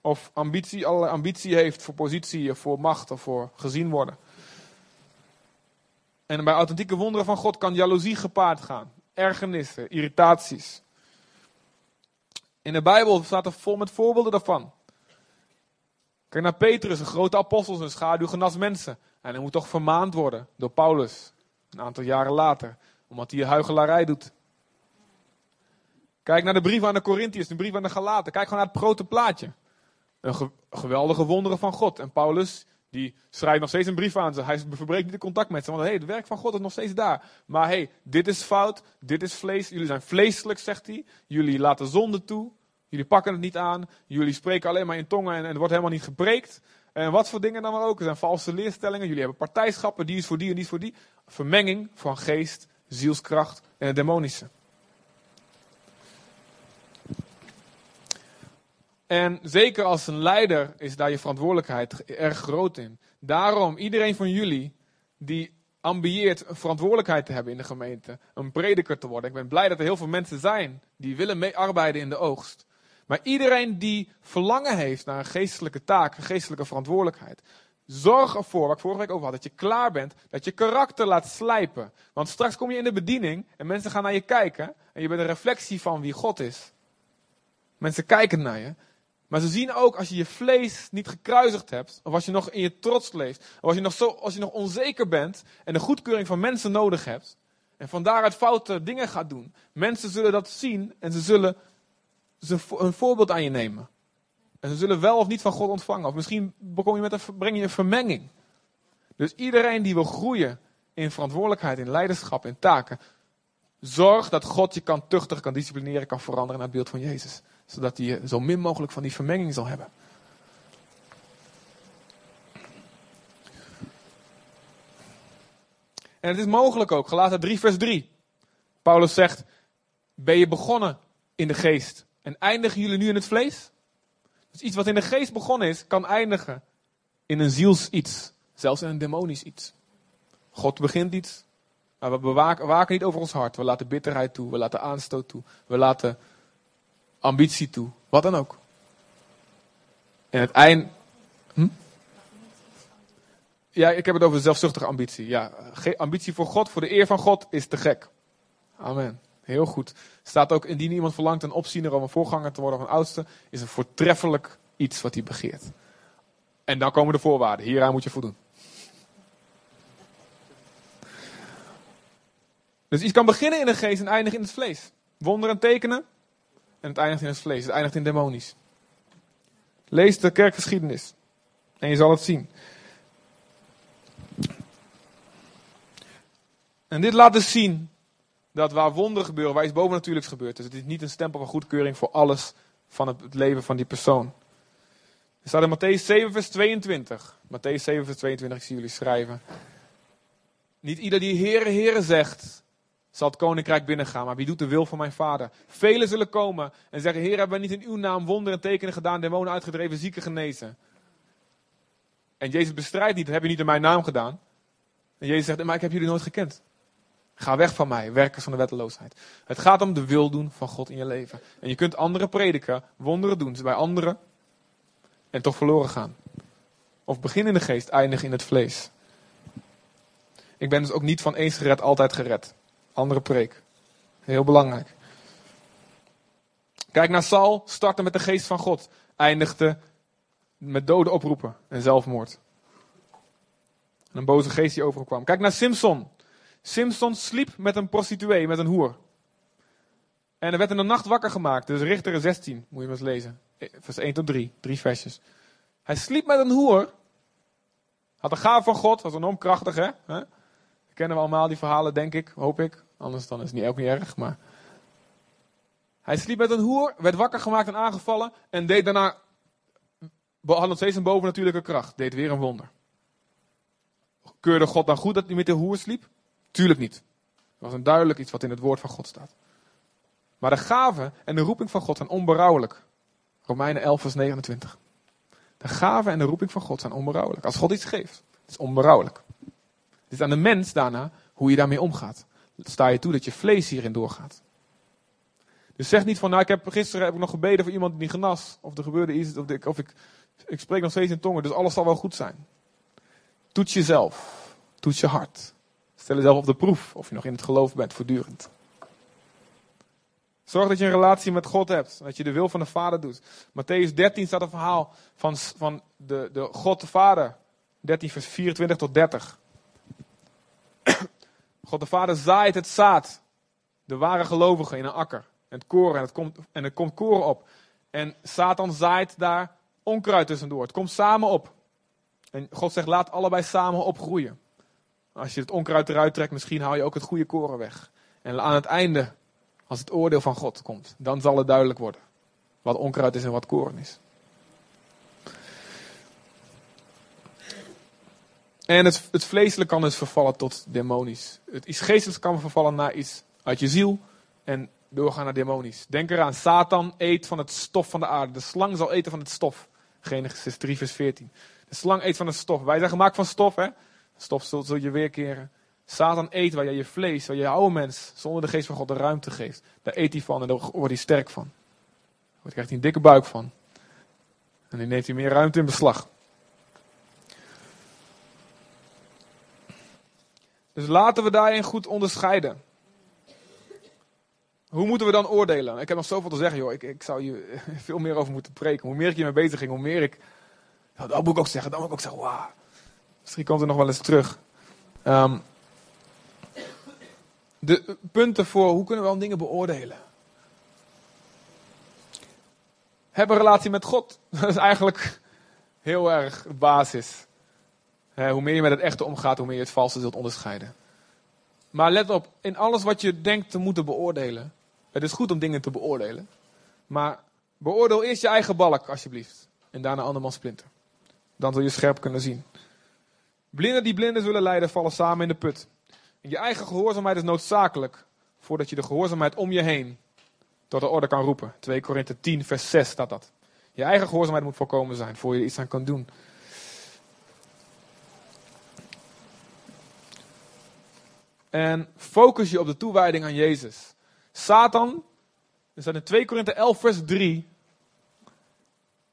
Of ambitie, alle ambitie heeft voor positie voor macht of voor gezien worden. En bij authentieke wonderen van God kan jaloezie gepaard gaan. Ergernissen, irritaties. In de Bijbel staat er vol met voorbeelden daarvan. Kijk naar Petrus, een grote apostel, een schaduwgenas mensen. En hij moet toch vermaand worden door Paulus. Een aantal jaren later. Omdat hij huigelarij doet. Kijk naar de brief aan de Corinthiërs, de brief aan de Galaten. Kijk gewoon naar het grote plaatje. Een geweldige wonderen van God. En Paulus, die schrijft nog steeds een brief aan ze. Hij verbreekt niet de contact met ze. Want hey, het werk van God is nog steeds daar. Maar hey, dit is fout. Dit is vlees. Jullie zijn vleeselijk, zegt hij. Jullie laten zonde toe. Jullie pakken het niet aan. Jullie spreken alleen maar in tongen en, en het wordt helemaal niet gepreekt. En wat voor dingen dan maar ook. Er zijn valse leerstellingen. Jullie hebben partijschappen. Die is voor die en die is voor die. Vermenging van geest, zielskracht en het demonische. En zeker als een leider is daar je verantwoordelijkheid erg groot in. Daarom, iedereen van jullie die ambieert een verantwoordelijkheid te hebben in de gemeente, een prediker te worden. Ik ben blij dat er heel veel mensen zijn die willen meearbeiden in de oogst. Maar iedereen die verlangen heeft naar een geestelijke taak, een geestelijke verantwoordelijkheid, zorg ervoor, wat ik vorige week over had, dat je klaar bent, dat je karakter laat slijpen. Want straks kom je in de bediening en mensen gaan naar je kijken en je bent een reflectie van wie God is. Mensen kijken naar je. Maar ze zien ook als je je vlees niet gekruisigd hebt, of als je nog in je trots leeft, of als je nog, zo, als je nog onzeker bent en de goedkeuring van mensen nodig hebt, en van daaruit foute dingen gaat doen. Mensen zullen dat zien en ze zullen een voorbeeld aan je nemen. En ze zullen wel of niet van God ontvangen. Of misschien je met een, breng je een vermenging. Dus iedereen die wil groeien in verantwoordelijkheid, in leiderschap, in taken. Zorg dat God je kan tuchtigen, kan disciplineren, kan veranderen naar het beeld van Jezus zodat hij zo min mogelijk van die vermenging zal hebben. En het is mogelijk ook, gelaten 3 vers 3. Paulus zegt, ben je begonnen in de geest en eindigen jullie nu in het vlees? Dus iets wat in de geest begonnen is, kan eindigen in een ziels iets. Zelfs in een demonisch iets. God begint iets, maar we bewaken, waken niet over ons hart. We laten bitterheid toe, we laten aanstoot toe, we laten ambitie toe. Wat dan ook. En het eind. Hm? Ja, ik heb het over zelfzuchtige ambitie. Ja, ambitie voor God, voor de eer van God, is te gek. Amen. Heel goed. Staat ook, indien iemand verlangt een opziener om een voorganger te worden of een oudste, is een voortreffelijk iets wat hij begeert. En dan komen de voorwaarden. Hieraan moet je voldoen. Dus iets kan beginnen in de geest en eindigen in het vlees. Wonderen tekenen, en het eindigt in het vlees, het eindigt in demonisch. Lees de kerkgeschiedenis. En je zal het zien. En dit laat dus zien dat waar wonderen gebeuren, waar iets bovennatuurlijks gebeurt. Dus het is niet een stempel van goedkeuring voor alles van het leven van die persoon. Er staat in Matthäus 7, vers 22. Matthäus 7, vers 22, ik zie jullie schrijven. Niet ieder die Heere, Heere zegt, zal het koninkrijk binnengaan. Maar wie doet de wil van mijn vader? Velen zullen komen en zeggen: Heer, hebben we niet in uw naam wonderen en tekenen gedaan, demonen uitgedreven, zieken genezen? En Jezus bestrijdt niet: dat heb je niet in mijn naam gedaan. En Jezus zegt: Maar ik heb jullie nooit gekend. Ga weg van mij, werkers van de wetteloosheid. Het gaat om de wil doen van God in je leven. En je kunt andere prediken, wonderen doen bij anderen en toch verloren gaan. Of begin in de geest, eindigen in het vlees. Ik ben dus ook niet van eens gered, altijd gered. Andere preek. Heel belangrijk. Kijk naar Saul, startte met de geest van God. Eindigde met doden oproepen en zelfmoord. En een boze geest die over kwam. Kijk naar Simpson. Simpson sliep met een prostituee, met een hoer. En er werd in de nacht wakker gemaakt. Dus Richter 16, moet je maar eens lezen. Vers 1 tot 3, drie versjes. Hij sliep met een hoer. Had een gaaf van God, was enorm krachtig hè. Kennen we allemaal die verhalen, denk ik, hoop ik. Anders dan is het niet ook niet erg, maar... Hij sliep met een hoer, werd wakker gemaakt en aangevallen. En deed daarna... Had nog steeds een bovennatuurlijke kracht. Deed weer een wonder. Keurde God dan goed dat hij met de hoer sliep? Tuurlijk niet. Dat was een duidelijk iets wat in het woord van God staat. Maar de gave en de roeping van God zijn onberouwelijk. Romeinen 11 vers 29. De gave en de roeping van God zijn onberouwelijk. Als God iets geeft, het is onberouwelijk. Het is aan de mens daarna hoe je daarmee omgaat. Sta je toe dat je vlees hierin doorgaat. Dus zeg niet van, nou, ik heb, gisteren heb ik nog gebeden voor iemand die genas. Of er gebeurde iets, of, ik, of ik, ik spreek nog steeds in tongen, dus alles zal wel goed zijn. Toets jezelf. Toets je hart. Stel jezelf op de proef of je nog in het geloof bent voortdurend. Zorg dat je een relatie met God hebt. Dat je de wil van de Vader doet. Matthäus 13 staat een verhaal van, van de, de God de Vader. 13 vers 24 tot 30. God de Vader zaait het zaad. De ware gelovigen in een akker. En het koren. En het komt, en er komt koren op. En Satan zaait daar onkruid tussendoor. Het komt samen op. En God zegt, laat allebei samen opgroeien. Als je het onkruid eruit trekt, misschien haal je ook het goede koren weg. En aan het einde, als het oordeel van God komt, dan zal het duidelijk worden. Wat onkruid is en wat koren is. En het, het vleeselijk kan dus vervallen tot demonisch. Het iets geestelijks kan vervallen naar iets uit je ziel en doorgaan naar demonisch. Denk eraan, Satan eet van het stof van de aarde. De slang zal eten van het stof. Genesis 3 vers 14. De slang eet van het stof. Wij zijn gemaakt van stof, hè? Stof zult, zul je weerkeren. Satan eet waar je je vlees, waar je oude mens, zonder de geest van God de ruimte geeft. Daar eet hij van en daar wordt hij sterk van. Daar krijgt hij een dikke buik van. En dan neemt hij meer ruimte in beslag. Dus laten we daarin goed onderscheiden. Hoe moeten we dan oordelen? Ik heb nog zoveel te zeggen, joh. Ik, ik zou hier veel meer over moeten preken. Hoe meer ik hiermee bezig ging, hoe meer ik. Dat moet ik ook zeggen. Dan moet ik ook zeggen, wauw. Misschien komt er nog wel eens terug. Um, de punten voor hoe kunnen we dan dingen beoordelen? Heb een relatie met God. Dat is eigenlijk heel erg basis. Hoe meer je met het echte omgaat, hoe meer je het valse zult onderscheiden. Maar let op, in alles wat je denkt te moeten beoordelen. Het is goed om dingen te beoordelen. Maar beoordeel eerst je eigen balk, alsjeblieft. En daarna andermans splinter. Dan zul je scherp kunnen zien. Blinden die blinden zullen leiden, vallen samen in de put. Je eigen gehoorzaamheid is noodzakelijk voordat je de gehoorzaamheid om je heen tot de orde kan roepen. 2 Korinthe 10, vers 6 staat dat. Je eigen gehoorzaamheid moet voorkomen zijn voor je er iets aan kan doen. En focus je op de toewijding aan Jezus. Satan, er staat in 2 Korinthe 11, vers 3.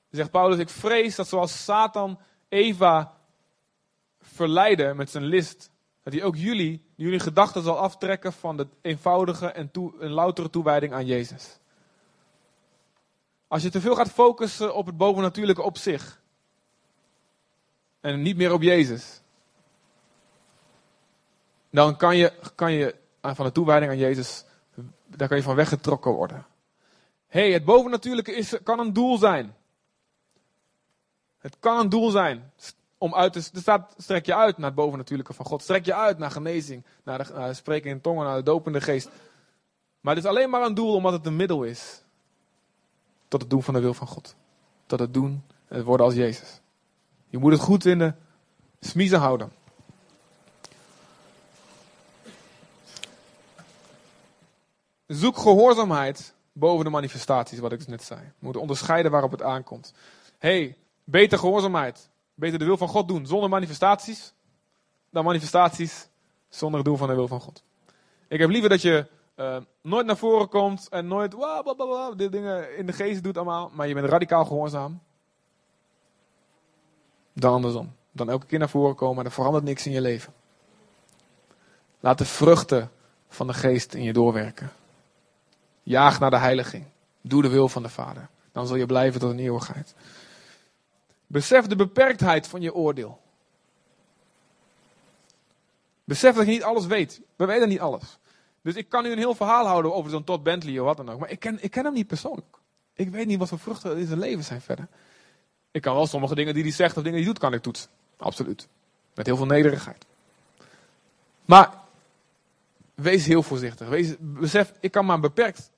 Zegt Paulus: Ik vrees dat zoals Satan Eva verleiden met zijn list, dat hij ook jullie, jullie gedachten zal aftrekken van de eenvoudige en, toe, en loutere toewijding aan Jezus. Als je te veel gaat focussen op het bovennatuurlijke op zich en niet meer op Jezus, dan kan je, kan je van de toewijding aan Jezus, daar kan je van weggetrokken worden. Hey, het bovennatuurlijke is, kan een doel zijn. Het kan een doel zijn om uit te, er staat, strek je uit naar het bovennatuurlijke van God. Strek je uit naar genezing, naar spreken in tongen, naar de dopende geest. Maar het is alleen maar een doel omdat het een middel is. Tot het doen van de wil van God. Tot het doen en het worden als Jezus. Je moet het goed in de smiezen houden. Zoek gehoorzaamheid boven de manifestaties, wat ik net zei. We moeten onderscheiden waarop het aankomt. hey, beter gehoorzaamheid beter de wil van God doen zonder manifestaties, dan manifestaties zonder het doen van de wil van God. Ik heb liever dat je uh, nooit naar voren komt en nooit dit dingen in de geest doet allemaal, maar je bent radicaal gehoorzaam. Dan andersom. Dan elke keer naar voren komen, maar er verandert niks in je leven. Laat de vruchten van de geest in je doorwerken. Jaag naar de heiliging. Doe de wil van de Vader. Dan zul je blijven tot een eeuwigheid. Besef de beperktheid van je oordeel. Besef dat je niet alles weet. We weten niet alles. Dus ik kan nu een heel verhaal houden over zo'n Todd Bentley of wat dan ook. Maar ik ken, ik ken hem niet persoonlijk. Ik weet niet wat voor vruchten in zijn leven zijn verder. Ik kan wel sommige dingen die hij zegt of dingen die hij doet, kan ik toetsen. Absoluut. Met heel veel nederigheid. Maar wees heel voorzichtig. Wees, besef, ik kan maar beperkt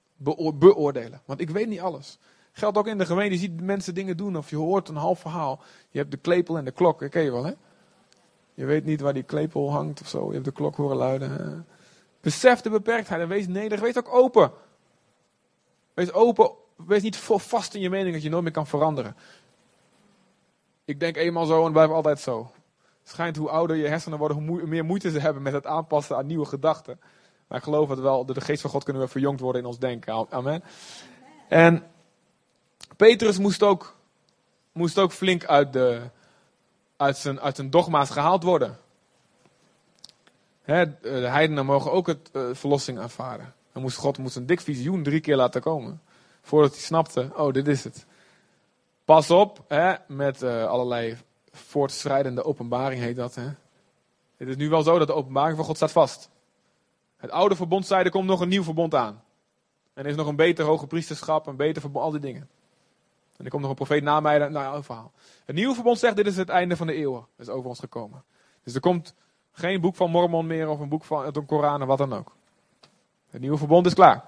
beoordelen. Want ik weet niet alles. Geldt ook in de gemeente. Je ziet mensen dingen doen of je hoort een half verhaal. Je hebt de klepel en de klok. Dat ken je wel, hè? Je weet niet waar die klepel hangt of zo. Je hebt de klok horen luiden. Besef de beperktheid en wees nederig. Wees ook open. Wees open. Wees niet vast in je mening dat je nooit meer kan veranderen. Ik denk eenmaal zo en blijf altijd zo. Het schijnt hoe ouder je hersenen worden, hoe meer moeite ze hebben met het aanpassen aan nieuwe gedachten. Maar ik geloof dat wel, door de geest van God kunnen we verjongd worden in ons denken. Amen. En Petrus moest ook, moest ook flink uit, de, uit, zijn, uit zijn dogma's gehaald worden. De heidenen mogen ook het uh, verlossing aanvaarden. Dan moest God moest een dik visioen drie keer laten komen. Voordat hij snapte, oh dit is het. Pas op, met uh, allerlei voortschrijdende openbaring heet dat. Hè. Het is nu wel zo dat de openbaring van God staat vast. Het oude verbond zei, er komt nog een nieuw verbond aan. En er is nog een beter hoge priesterschap, een beter verbond, al die dingen. En er komt nog een profeet na mij, nou ja, verhaal. Het nieuwe verbond zegt, dit is het einde van de eeuwen. Is over ons gekomen. Dus er komt geen boek van Mormon meer of een boek van de Koran of wat dan ook. Het nieuwe verbond is klaar.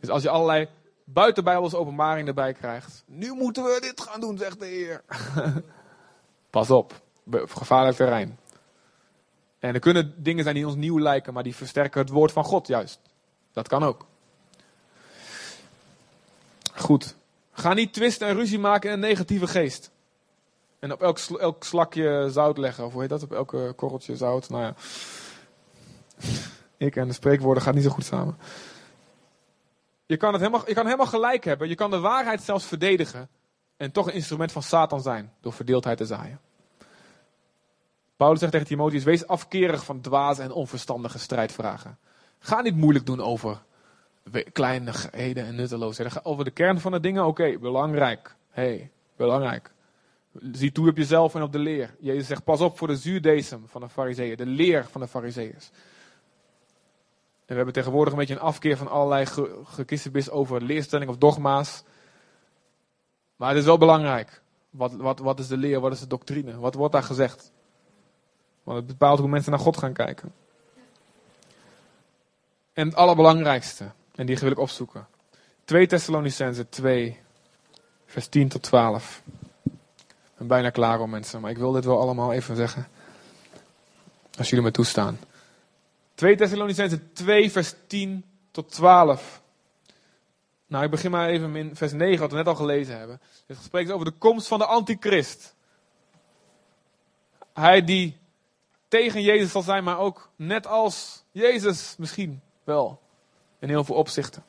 Dus als je allerlei buitenbijbelse openbaring erbij krijgt. Nu moeten we dit gaan doen, zegt de Heer. Pas op, gevaarlijk terrein. En er kunnen dingen zijn die ons nieuw lijken, maar die versterken het woord van God juist. Dat kan ook. Goed. Ga niet twisten en ruzie maken in een negatieve geest. En op elk, elk slakje zout leggen. Of hoe heet dat? Op elke korreltje zout. Nou ja. Ik en de spreekwoorden gaat niet zo goed samen. Je kan, het helemaal, je kan helemaal gelijk hebben. Je kan de waarheid zelfs verdedigen. En toch een instrument van Satan zijn. Door verdeeldheid te zaaien. Paulus zegt tegen Timotheus: Wees afkerig van dwaze en onverstandige strijdvragen. Ga niet moeilijk doen over kleinigheden en nutteloosheden. Over de kern van de dingen, oké, belangrijk. hey, belangrijk. Zie toe op jezelf en op de leer. Jezus zegt: Pas op voor de zuurdesem van de fariseeën, de leer van de fariseeërs. En we hebben tegenwoordig een beetje een afkeer van allerlei gekissenbis over leerstelling of dogma's. Maar het is wel belangrijk. Wat, wat, wat is de leer? Wat is de doctrine? Wat wordt daar gezegd? Want het bepaalt hoe mensen naar God gaan kijken. En het allerbelangrijkste, en die wil ik opzoeken. 2 Thessalonicense 2, vers 10 tot 12. Ik ben bijna klaar om mensen, maar ik wil dit wel allemaal even zeggen. Als jullie me toestaan. 2 Thessalonicense 2, vers 10 tot 12. Nou, ik begin maar even in vers 9, wat we net al gelezen hebben. Het gesprek is over de komst van de antichrist. Hij die tegen Jezus zal zijn, maar ook net als Jezus misschien wel. In heel veel opzichten.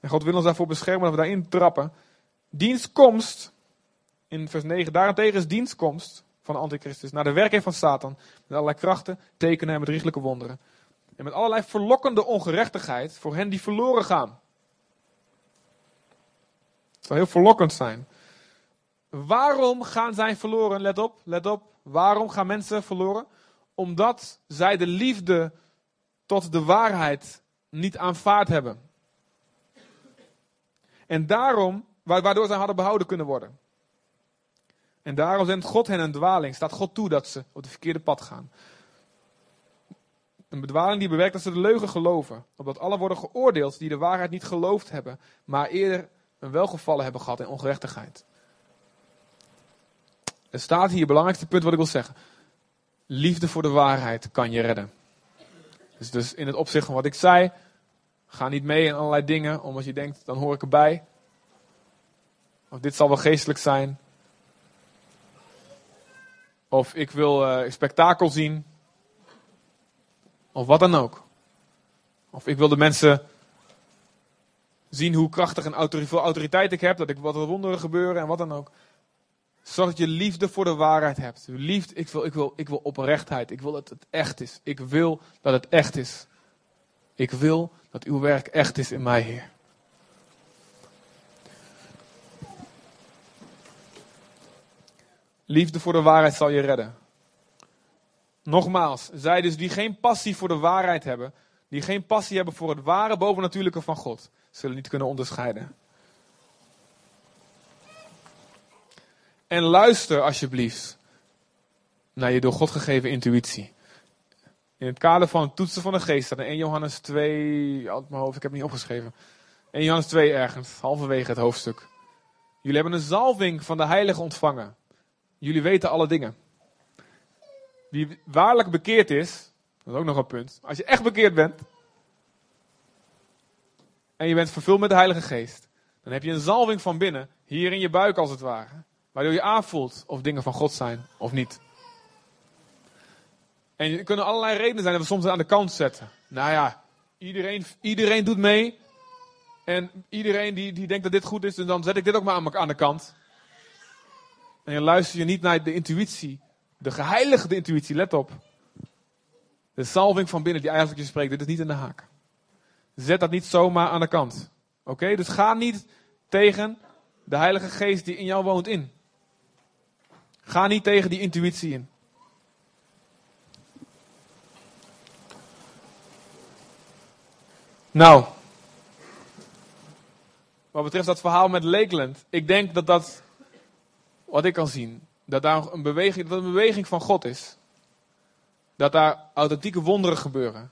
En God wil ons daarvoor beschermen dat we daarin trappen. Dienstkomst, in vers 9, daarentegen is dienstkomst van de antichristus naar de werking van Satan. Met allerlei krachten, tekenen en bedrieglijke wonderen. En met allerlei verlokkende ongerechtigheid voor hen die verloren gaan. Het zal heel verlokkend zijn. Waarom gaan zij verloren? Let op, let op. Waarom gaan mensen verloren? Omdat zij de liefde tot de waarheid niet aanvaard hebben. En daarom, waardoor zij hadden behouden kunnen worden. En daarom zendt God hen een dwaling. Staat God toe dat ze op het verkeerde pad gaan. Een bedwaling die bewerkt dat ze de leugen geloven. Opdat alle worden geoordeeld die de waarheid niet geloofd hebben, maar eerder een welgevallen hebben gehad in ongerechtigheid. Er staat hier het belangrijkste punt wat ik wil zeggen. Liefde voor de waarheid kan je redden. Dus, dus in het opzicht van wat ik zei, ga niet mee in allerlei dingen, omdat je denkt, dan hoor ik erbij. Of dit zal wel geestelijk zijn. Of ik wil uh, spektakel zien. Of wat dan ook. Of ik wil de mensen zien hoe krachtig en autoriteit ik heb. Dat ik wat er wonderen gebeuren en wat dan ook. Zorg dat je liefde voor de waarheid hebt. Liefde, ik wil, ik wil, ik wil oprechtheid. Ik wil dat het echt is. Ik wil dat het echt is. Ik wil dat uw werk echt is in mij, Heer. Liefde voor de waarheid zal je redden. Nogmaals, zij dus die geen passie voor de waarheid hebben, die geen passie hebben voor het ware bovennatuurlijke van God, zullen niet kunnen onderscheiden. En luister alsjeblieft naar je door God gegeven intuïtie. In het kader van het toetsen van de geest in 1 Johannes 2, uit mijn hoofd, ik heb het niet opgeschreven. 1 Johannes 2 ergens, halverwege het hoofdstuk. Jullie hebben een zalving van de heilige ontvangen. Jullie weten alle dingen. Wie waarlijk bekeerd is, dat is ook nog een punt. Als je echt bekeerd bent, en je bent vervuld met de Heilige Geest, dan heb je een zalving van binnen, hier in je buik als het ware, waardoor je aanvoelt of dingen van God zijn of niet. En er kunnen allerlei redenen zijn dat we soms aan de kant zetten. nou ja, iedereen, iedereen doet mee. En iedereen die, die denkt dat dit goed is, dus dan zet ik dit ook maar aan de kant. En je luister je niet naar de intuïtie. De geheiligde intuïtie, let op. De salving van binnen die eigenlijk je spreekt, dit is niet in de haak. Zet dat niet zomaar aan de kant. Oké, dus ga niet tegen de Heilige Geest die in jou woont in. Ga niet tegen die intuïtie in. Nou, wat betreft dat verhaal met Lakeland, ik denk dat dat, wat ik kan zien, dat daar een beweging, dat een beweging van God is. Dat daar authentieke wonderen gebeuren.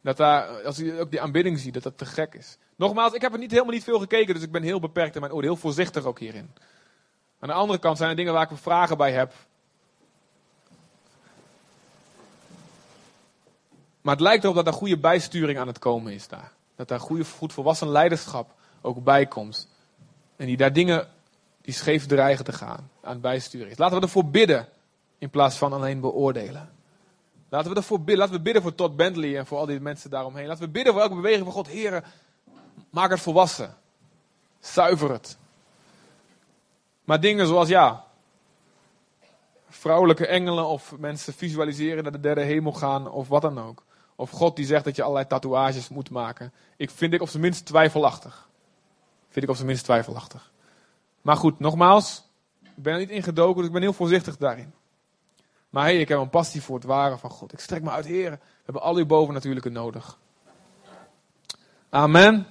Dat daar, als je ook die aanbidding ziet, dat dat te gek is. Nogmaals, ik heb er niet, helemaal niet veel gekeken, dus ik ben heel beperkt in mijn oordeel, heel voorzichtig ook hierin. Aan de andere kant zijn er dingen waar ik vragen bij heb. Maar het lijkt erop dat er goede bijsturing aan het komen is daar. Dat daar goede, goed volwassen leiderschap ook bij komt. En die daar dingen die scheef dreigen te gaan aan het bijsturen is. Laten we ervoor bidden in plaats van alleen beoordelen. Laten we ervoor bidden. Laten we bidden voor Todd Bentley en voor al die mensen daaromheen. Laten we bidden voor elke beweging van God. Heren, maak het volwassen. Zuiver het. Maar dingen zoals ja, vrouwelijke engelen of mensen visualiseren naar de derde hemel gaan of wat dan ook. Of God die zegt dat je allerlei tatoeages moet maken. Ik vind ik op zijn minst twijfelachtig. Vind ik op zijn minst twijfelachtig. Maar goed, nogmaals, ik ben er niet ingedoken, dus ik ben heel voorzichtig daarin. Maar hey, ik heb een passie voor het ware van God. Ik strek me uit, heren. We hebben al uw bovennatuurlijke nodig. Amen.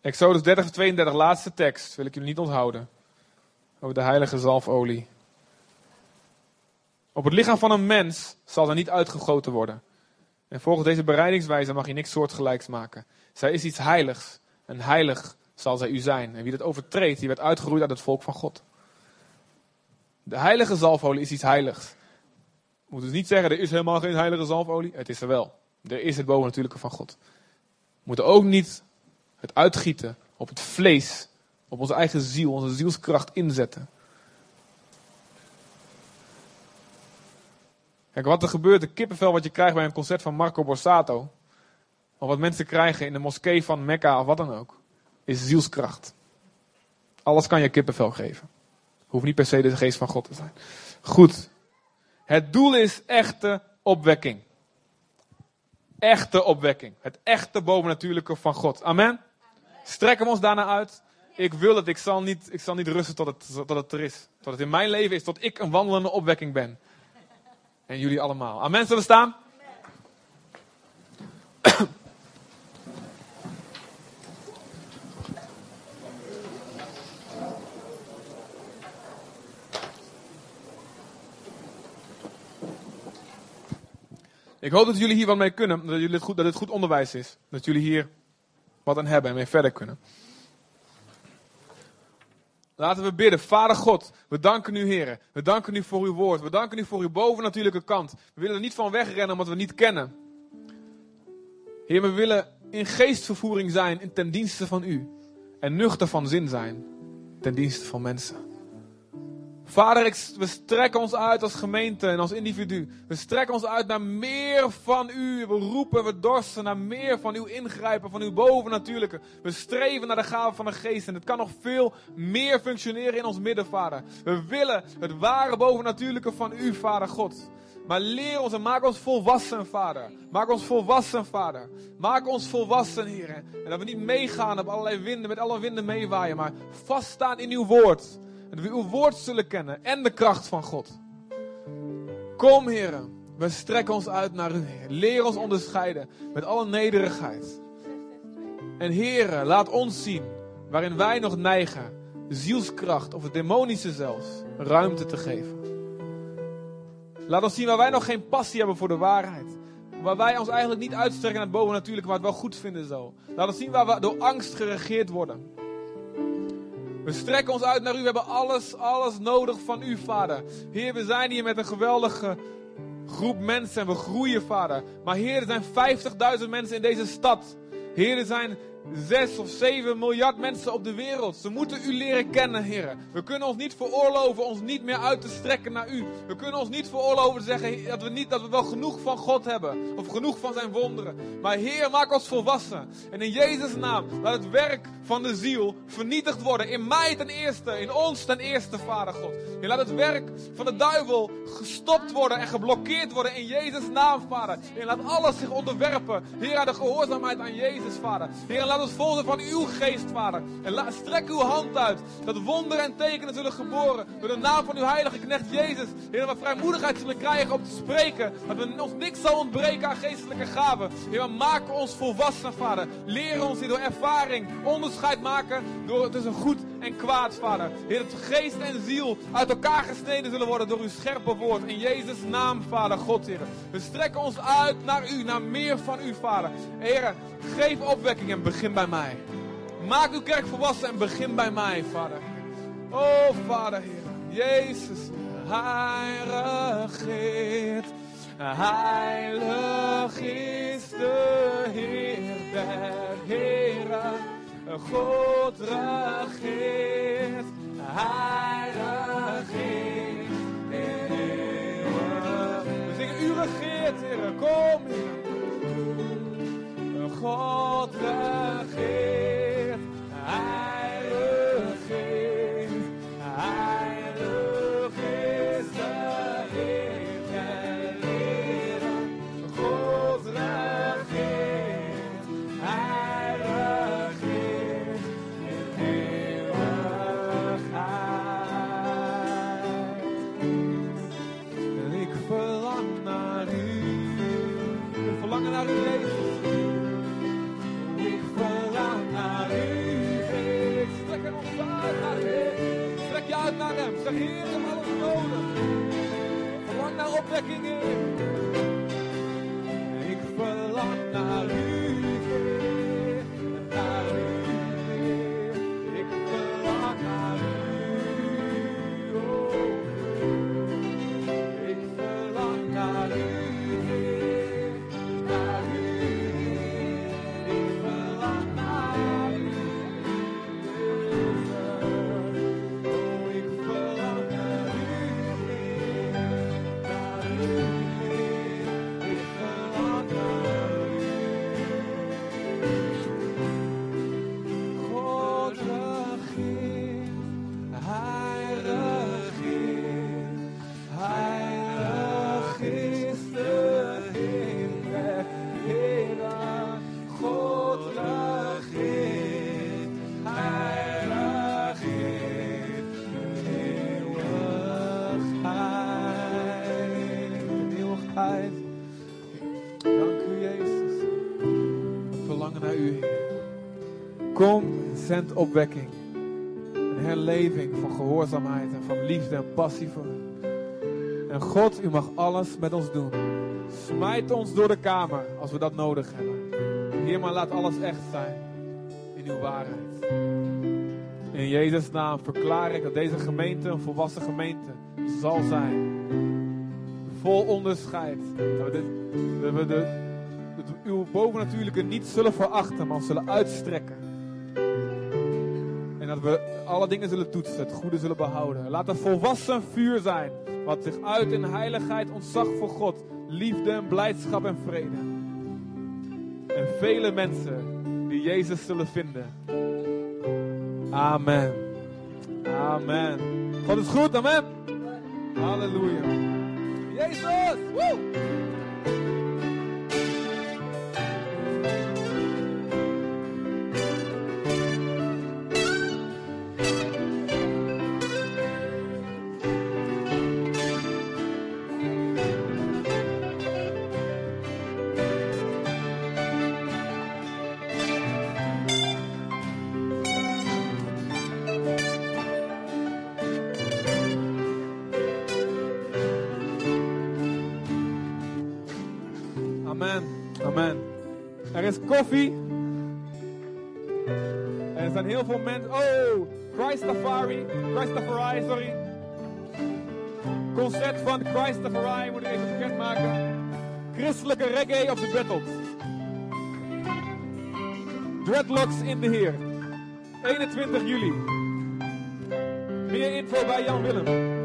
Exodus 30, 32, laatste tekst. Wil ik jullie niet onthouden. Over de heilige zalfolie. Op het lichaam van een mens zal er niet uitgegoten worden. En volgens deze bereidingswijze mag je niks soortgelijks maken. Zij is iets heiligs. En heilig zal zij u zijn. En wie dat overtreedt, die werd uitgeroeid uit het volk van God. De heilige zalfolie is iets heiligs. We moeten dus niet zeggen, er is helemaal geen heilige zalfolie. Het is er wel. Er is het bovennatuurlijke van God. We moeten ook niet het uitgieten op het vlees, op onze eigen ziel, onze zielskracht inzetten. Kijk, wat er gebeurt, de kippenvel wat je krijgt bij een concert van Marco Borsato. Of wat mensen krijgen in de moskee van Mekka of wat dan ook. Is zielskracht. Alles kan je kippenvel geven. Hoeft niet per se de geest van God te zijn. Goed. Het doel is echte opwekking. Echte opwekking. Het echte bovennatuurlijke van God. Amen. Strekken we ons daarna uit. Ik wil het. Ik zal niet, ik zal niet rusten tot het, tot het er is. Tot het in mijn leven is. Tot ik een wandelende opwekking ben. En jullie allemaal. Amen, zullen we staan? Ik hoop dat jullie hier wat mee kunnen. Dat, jullie het goed, dat goed onderwijs is. Dat jullie hier wat aan hebben en mee verder kunnen. Laten we bidden. Vader God, we danken u, heren. We danken u voor uw woord. We danken u voor uw bovennatuurlijke kant. We willen er niet van wegrennen omdat we niet kennen. Heer, we willen in geestvervoering zijn ten dienste van u. En nuchter van zin zijn ten dienste van mensen. Vader, we strekken ons uit als gemeente en als individu. We strekken ons uit naar meer van u. We roepen, we dorsten naar meer van uw ingrijpen, van uw bovennatuurlijke. We streven naar de gave van de geest. En het kan nog veel meer functioneren in ons midden, Vader. We willen het ware bovennatuurlijke van u, Vader God. Maar leer ons en maak ons volwassen, Vader. Maak ons volwassen, Vader. Maak ons volwassen, Heer. En dat we niet meegaan op allerlei winden, met alle winden meewaaien, maar vaststaan in uw woord. Dat we uw woord zullen kennen en de kracht van God. Kom, heren. We strekken ons uit naar u, Heer. Leer ons onderscheiden met alle nederigheid. En heren, laat ons zien waarin wij nog neigen, zielskracht of het demonische zelfs, ruimte te geven. Laat ons zien waar wij nog geen passie hebben voor de waarheid. Waar wij ons eigenlijk niet uitstrekken naar het bovennatuurlijke, maar het wel goed vinden zo. Laat ons zien waar we door angst geregeerd worden. We strekken ons uit naar u. We hebben alles, alles nodig van u, Vader. Heer, we zijn hier met een geweldige groep mensen en we groeien, Vader. Maar Heer, er zijn 50.000 mensen in deze stad. Heer, er zijn zes of zeven miljard mensen op de wereld. Ze moeten u leren kennen, Heer. We kunnen ons niet veroorloven ons niet meer uit te strekken naar u. We kunnen ons niet veroorloven te zeggen dat we, niet, dat we wel genoeg van God hebben. Of genoeg van zijn wonderen. Maar Heer, maak ons volwassen. En in Jezus' naam, laat het werk van de ziel vernietigd worden. In mij ten eerste, in ons ten eerste, Vader God. Heer, laat het werk van de duivel gestopt worden en geblokkeerd worden in Jezus' naam, Vader. Heer, laat alles zich onderwerpen. Heer, aan de gehoorzaamheid aan Jezus, Vader. Laat ons vol zijn van uw geest, Vader. En laat, strek uw hand uit. Dat wonderen en tekenen zullen geboren. Door de naam van uw heilige knecht Jezus. Heer, dat we vrijmoedigheid zullen krijgen om te spreken. Dat we ons niks zal ontbreken aan geestelijke gaven. Heer, maak ons volwassen, Vader. Leer ons hier door ervaring onderscheid maken door tussen goed en kwaad, Vader. Heer, dat geest en ziel uit elkaar gesneden zullen worden door uw scherpe woord. In Jezus' naam, Vader, God, Heer. We strekken ons uit naar u, naar meer van u, Vader. Heer, geef opwekking en begin bij mij. Maak uw kerk volwassen en begin bij mij, Vader. Oh, Vader, Heer. Jezus, Hij regeert. Heilig is de Heer der Heren. God regeert. Hij regeert. eeuwig. We zingen, U regeert, Heer. Kom, Heer. God regeert, uit naar hem. Zeg, Heer, ik heb alles nodig. Verlang naar opwekking, Heer. Opwekking. Een herleving van gehoorzaamheid en van liefde en passie voor u. En God, u mag alles met ons doen. Smijt ons door de kamer als we dat nodig hebben. Heer, maar laat alles echt zijn in uw waarheid. In Jezus' naam verklaar ik dat deze gemeente een volwassen gemeente zal zijn. Vol onderscheid. Dat we, dat we de, dat we uw bovennatuurlijke niet zullen verachten, maar zullen uitstrekken. We alle dingen zullen toetsen, het goede zullen behouden. Laat een volwassen vuur zijn, wat zich uit in heiligheid, ontzag voor God, liefde blijdschap en vrede. En vele mensen die Jezus zullen vinden. Amen. Amen. God is goed, amen. Halleluja. Jezus! Oh, Christafari. Christafari, sorry. Concert van Christafari moet ik even bekendmaken. Christelijke reggae of the Beatles. Dreadlocks in de Heer. 21 juli. Meer info bij Jan Willem.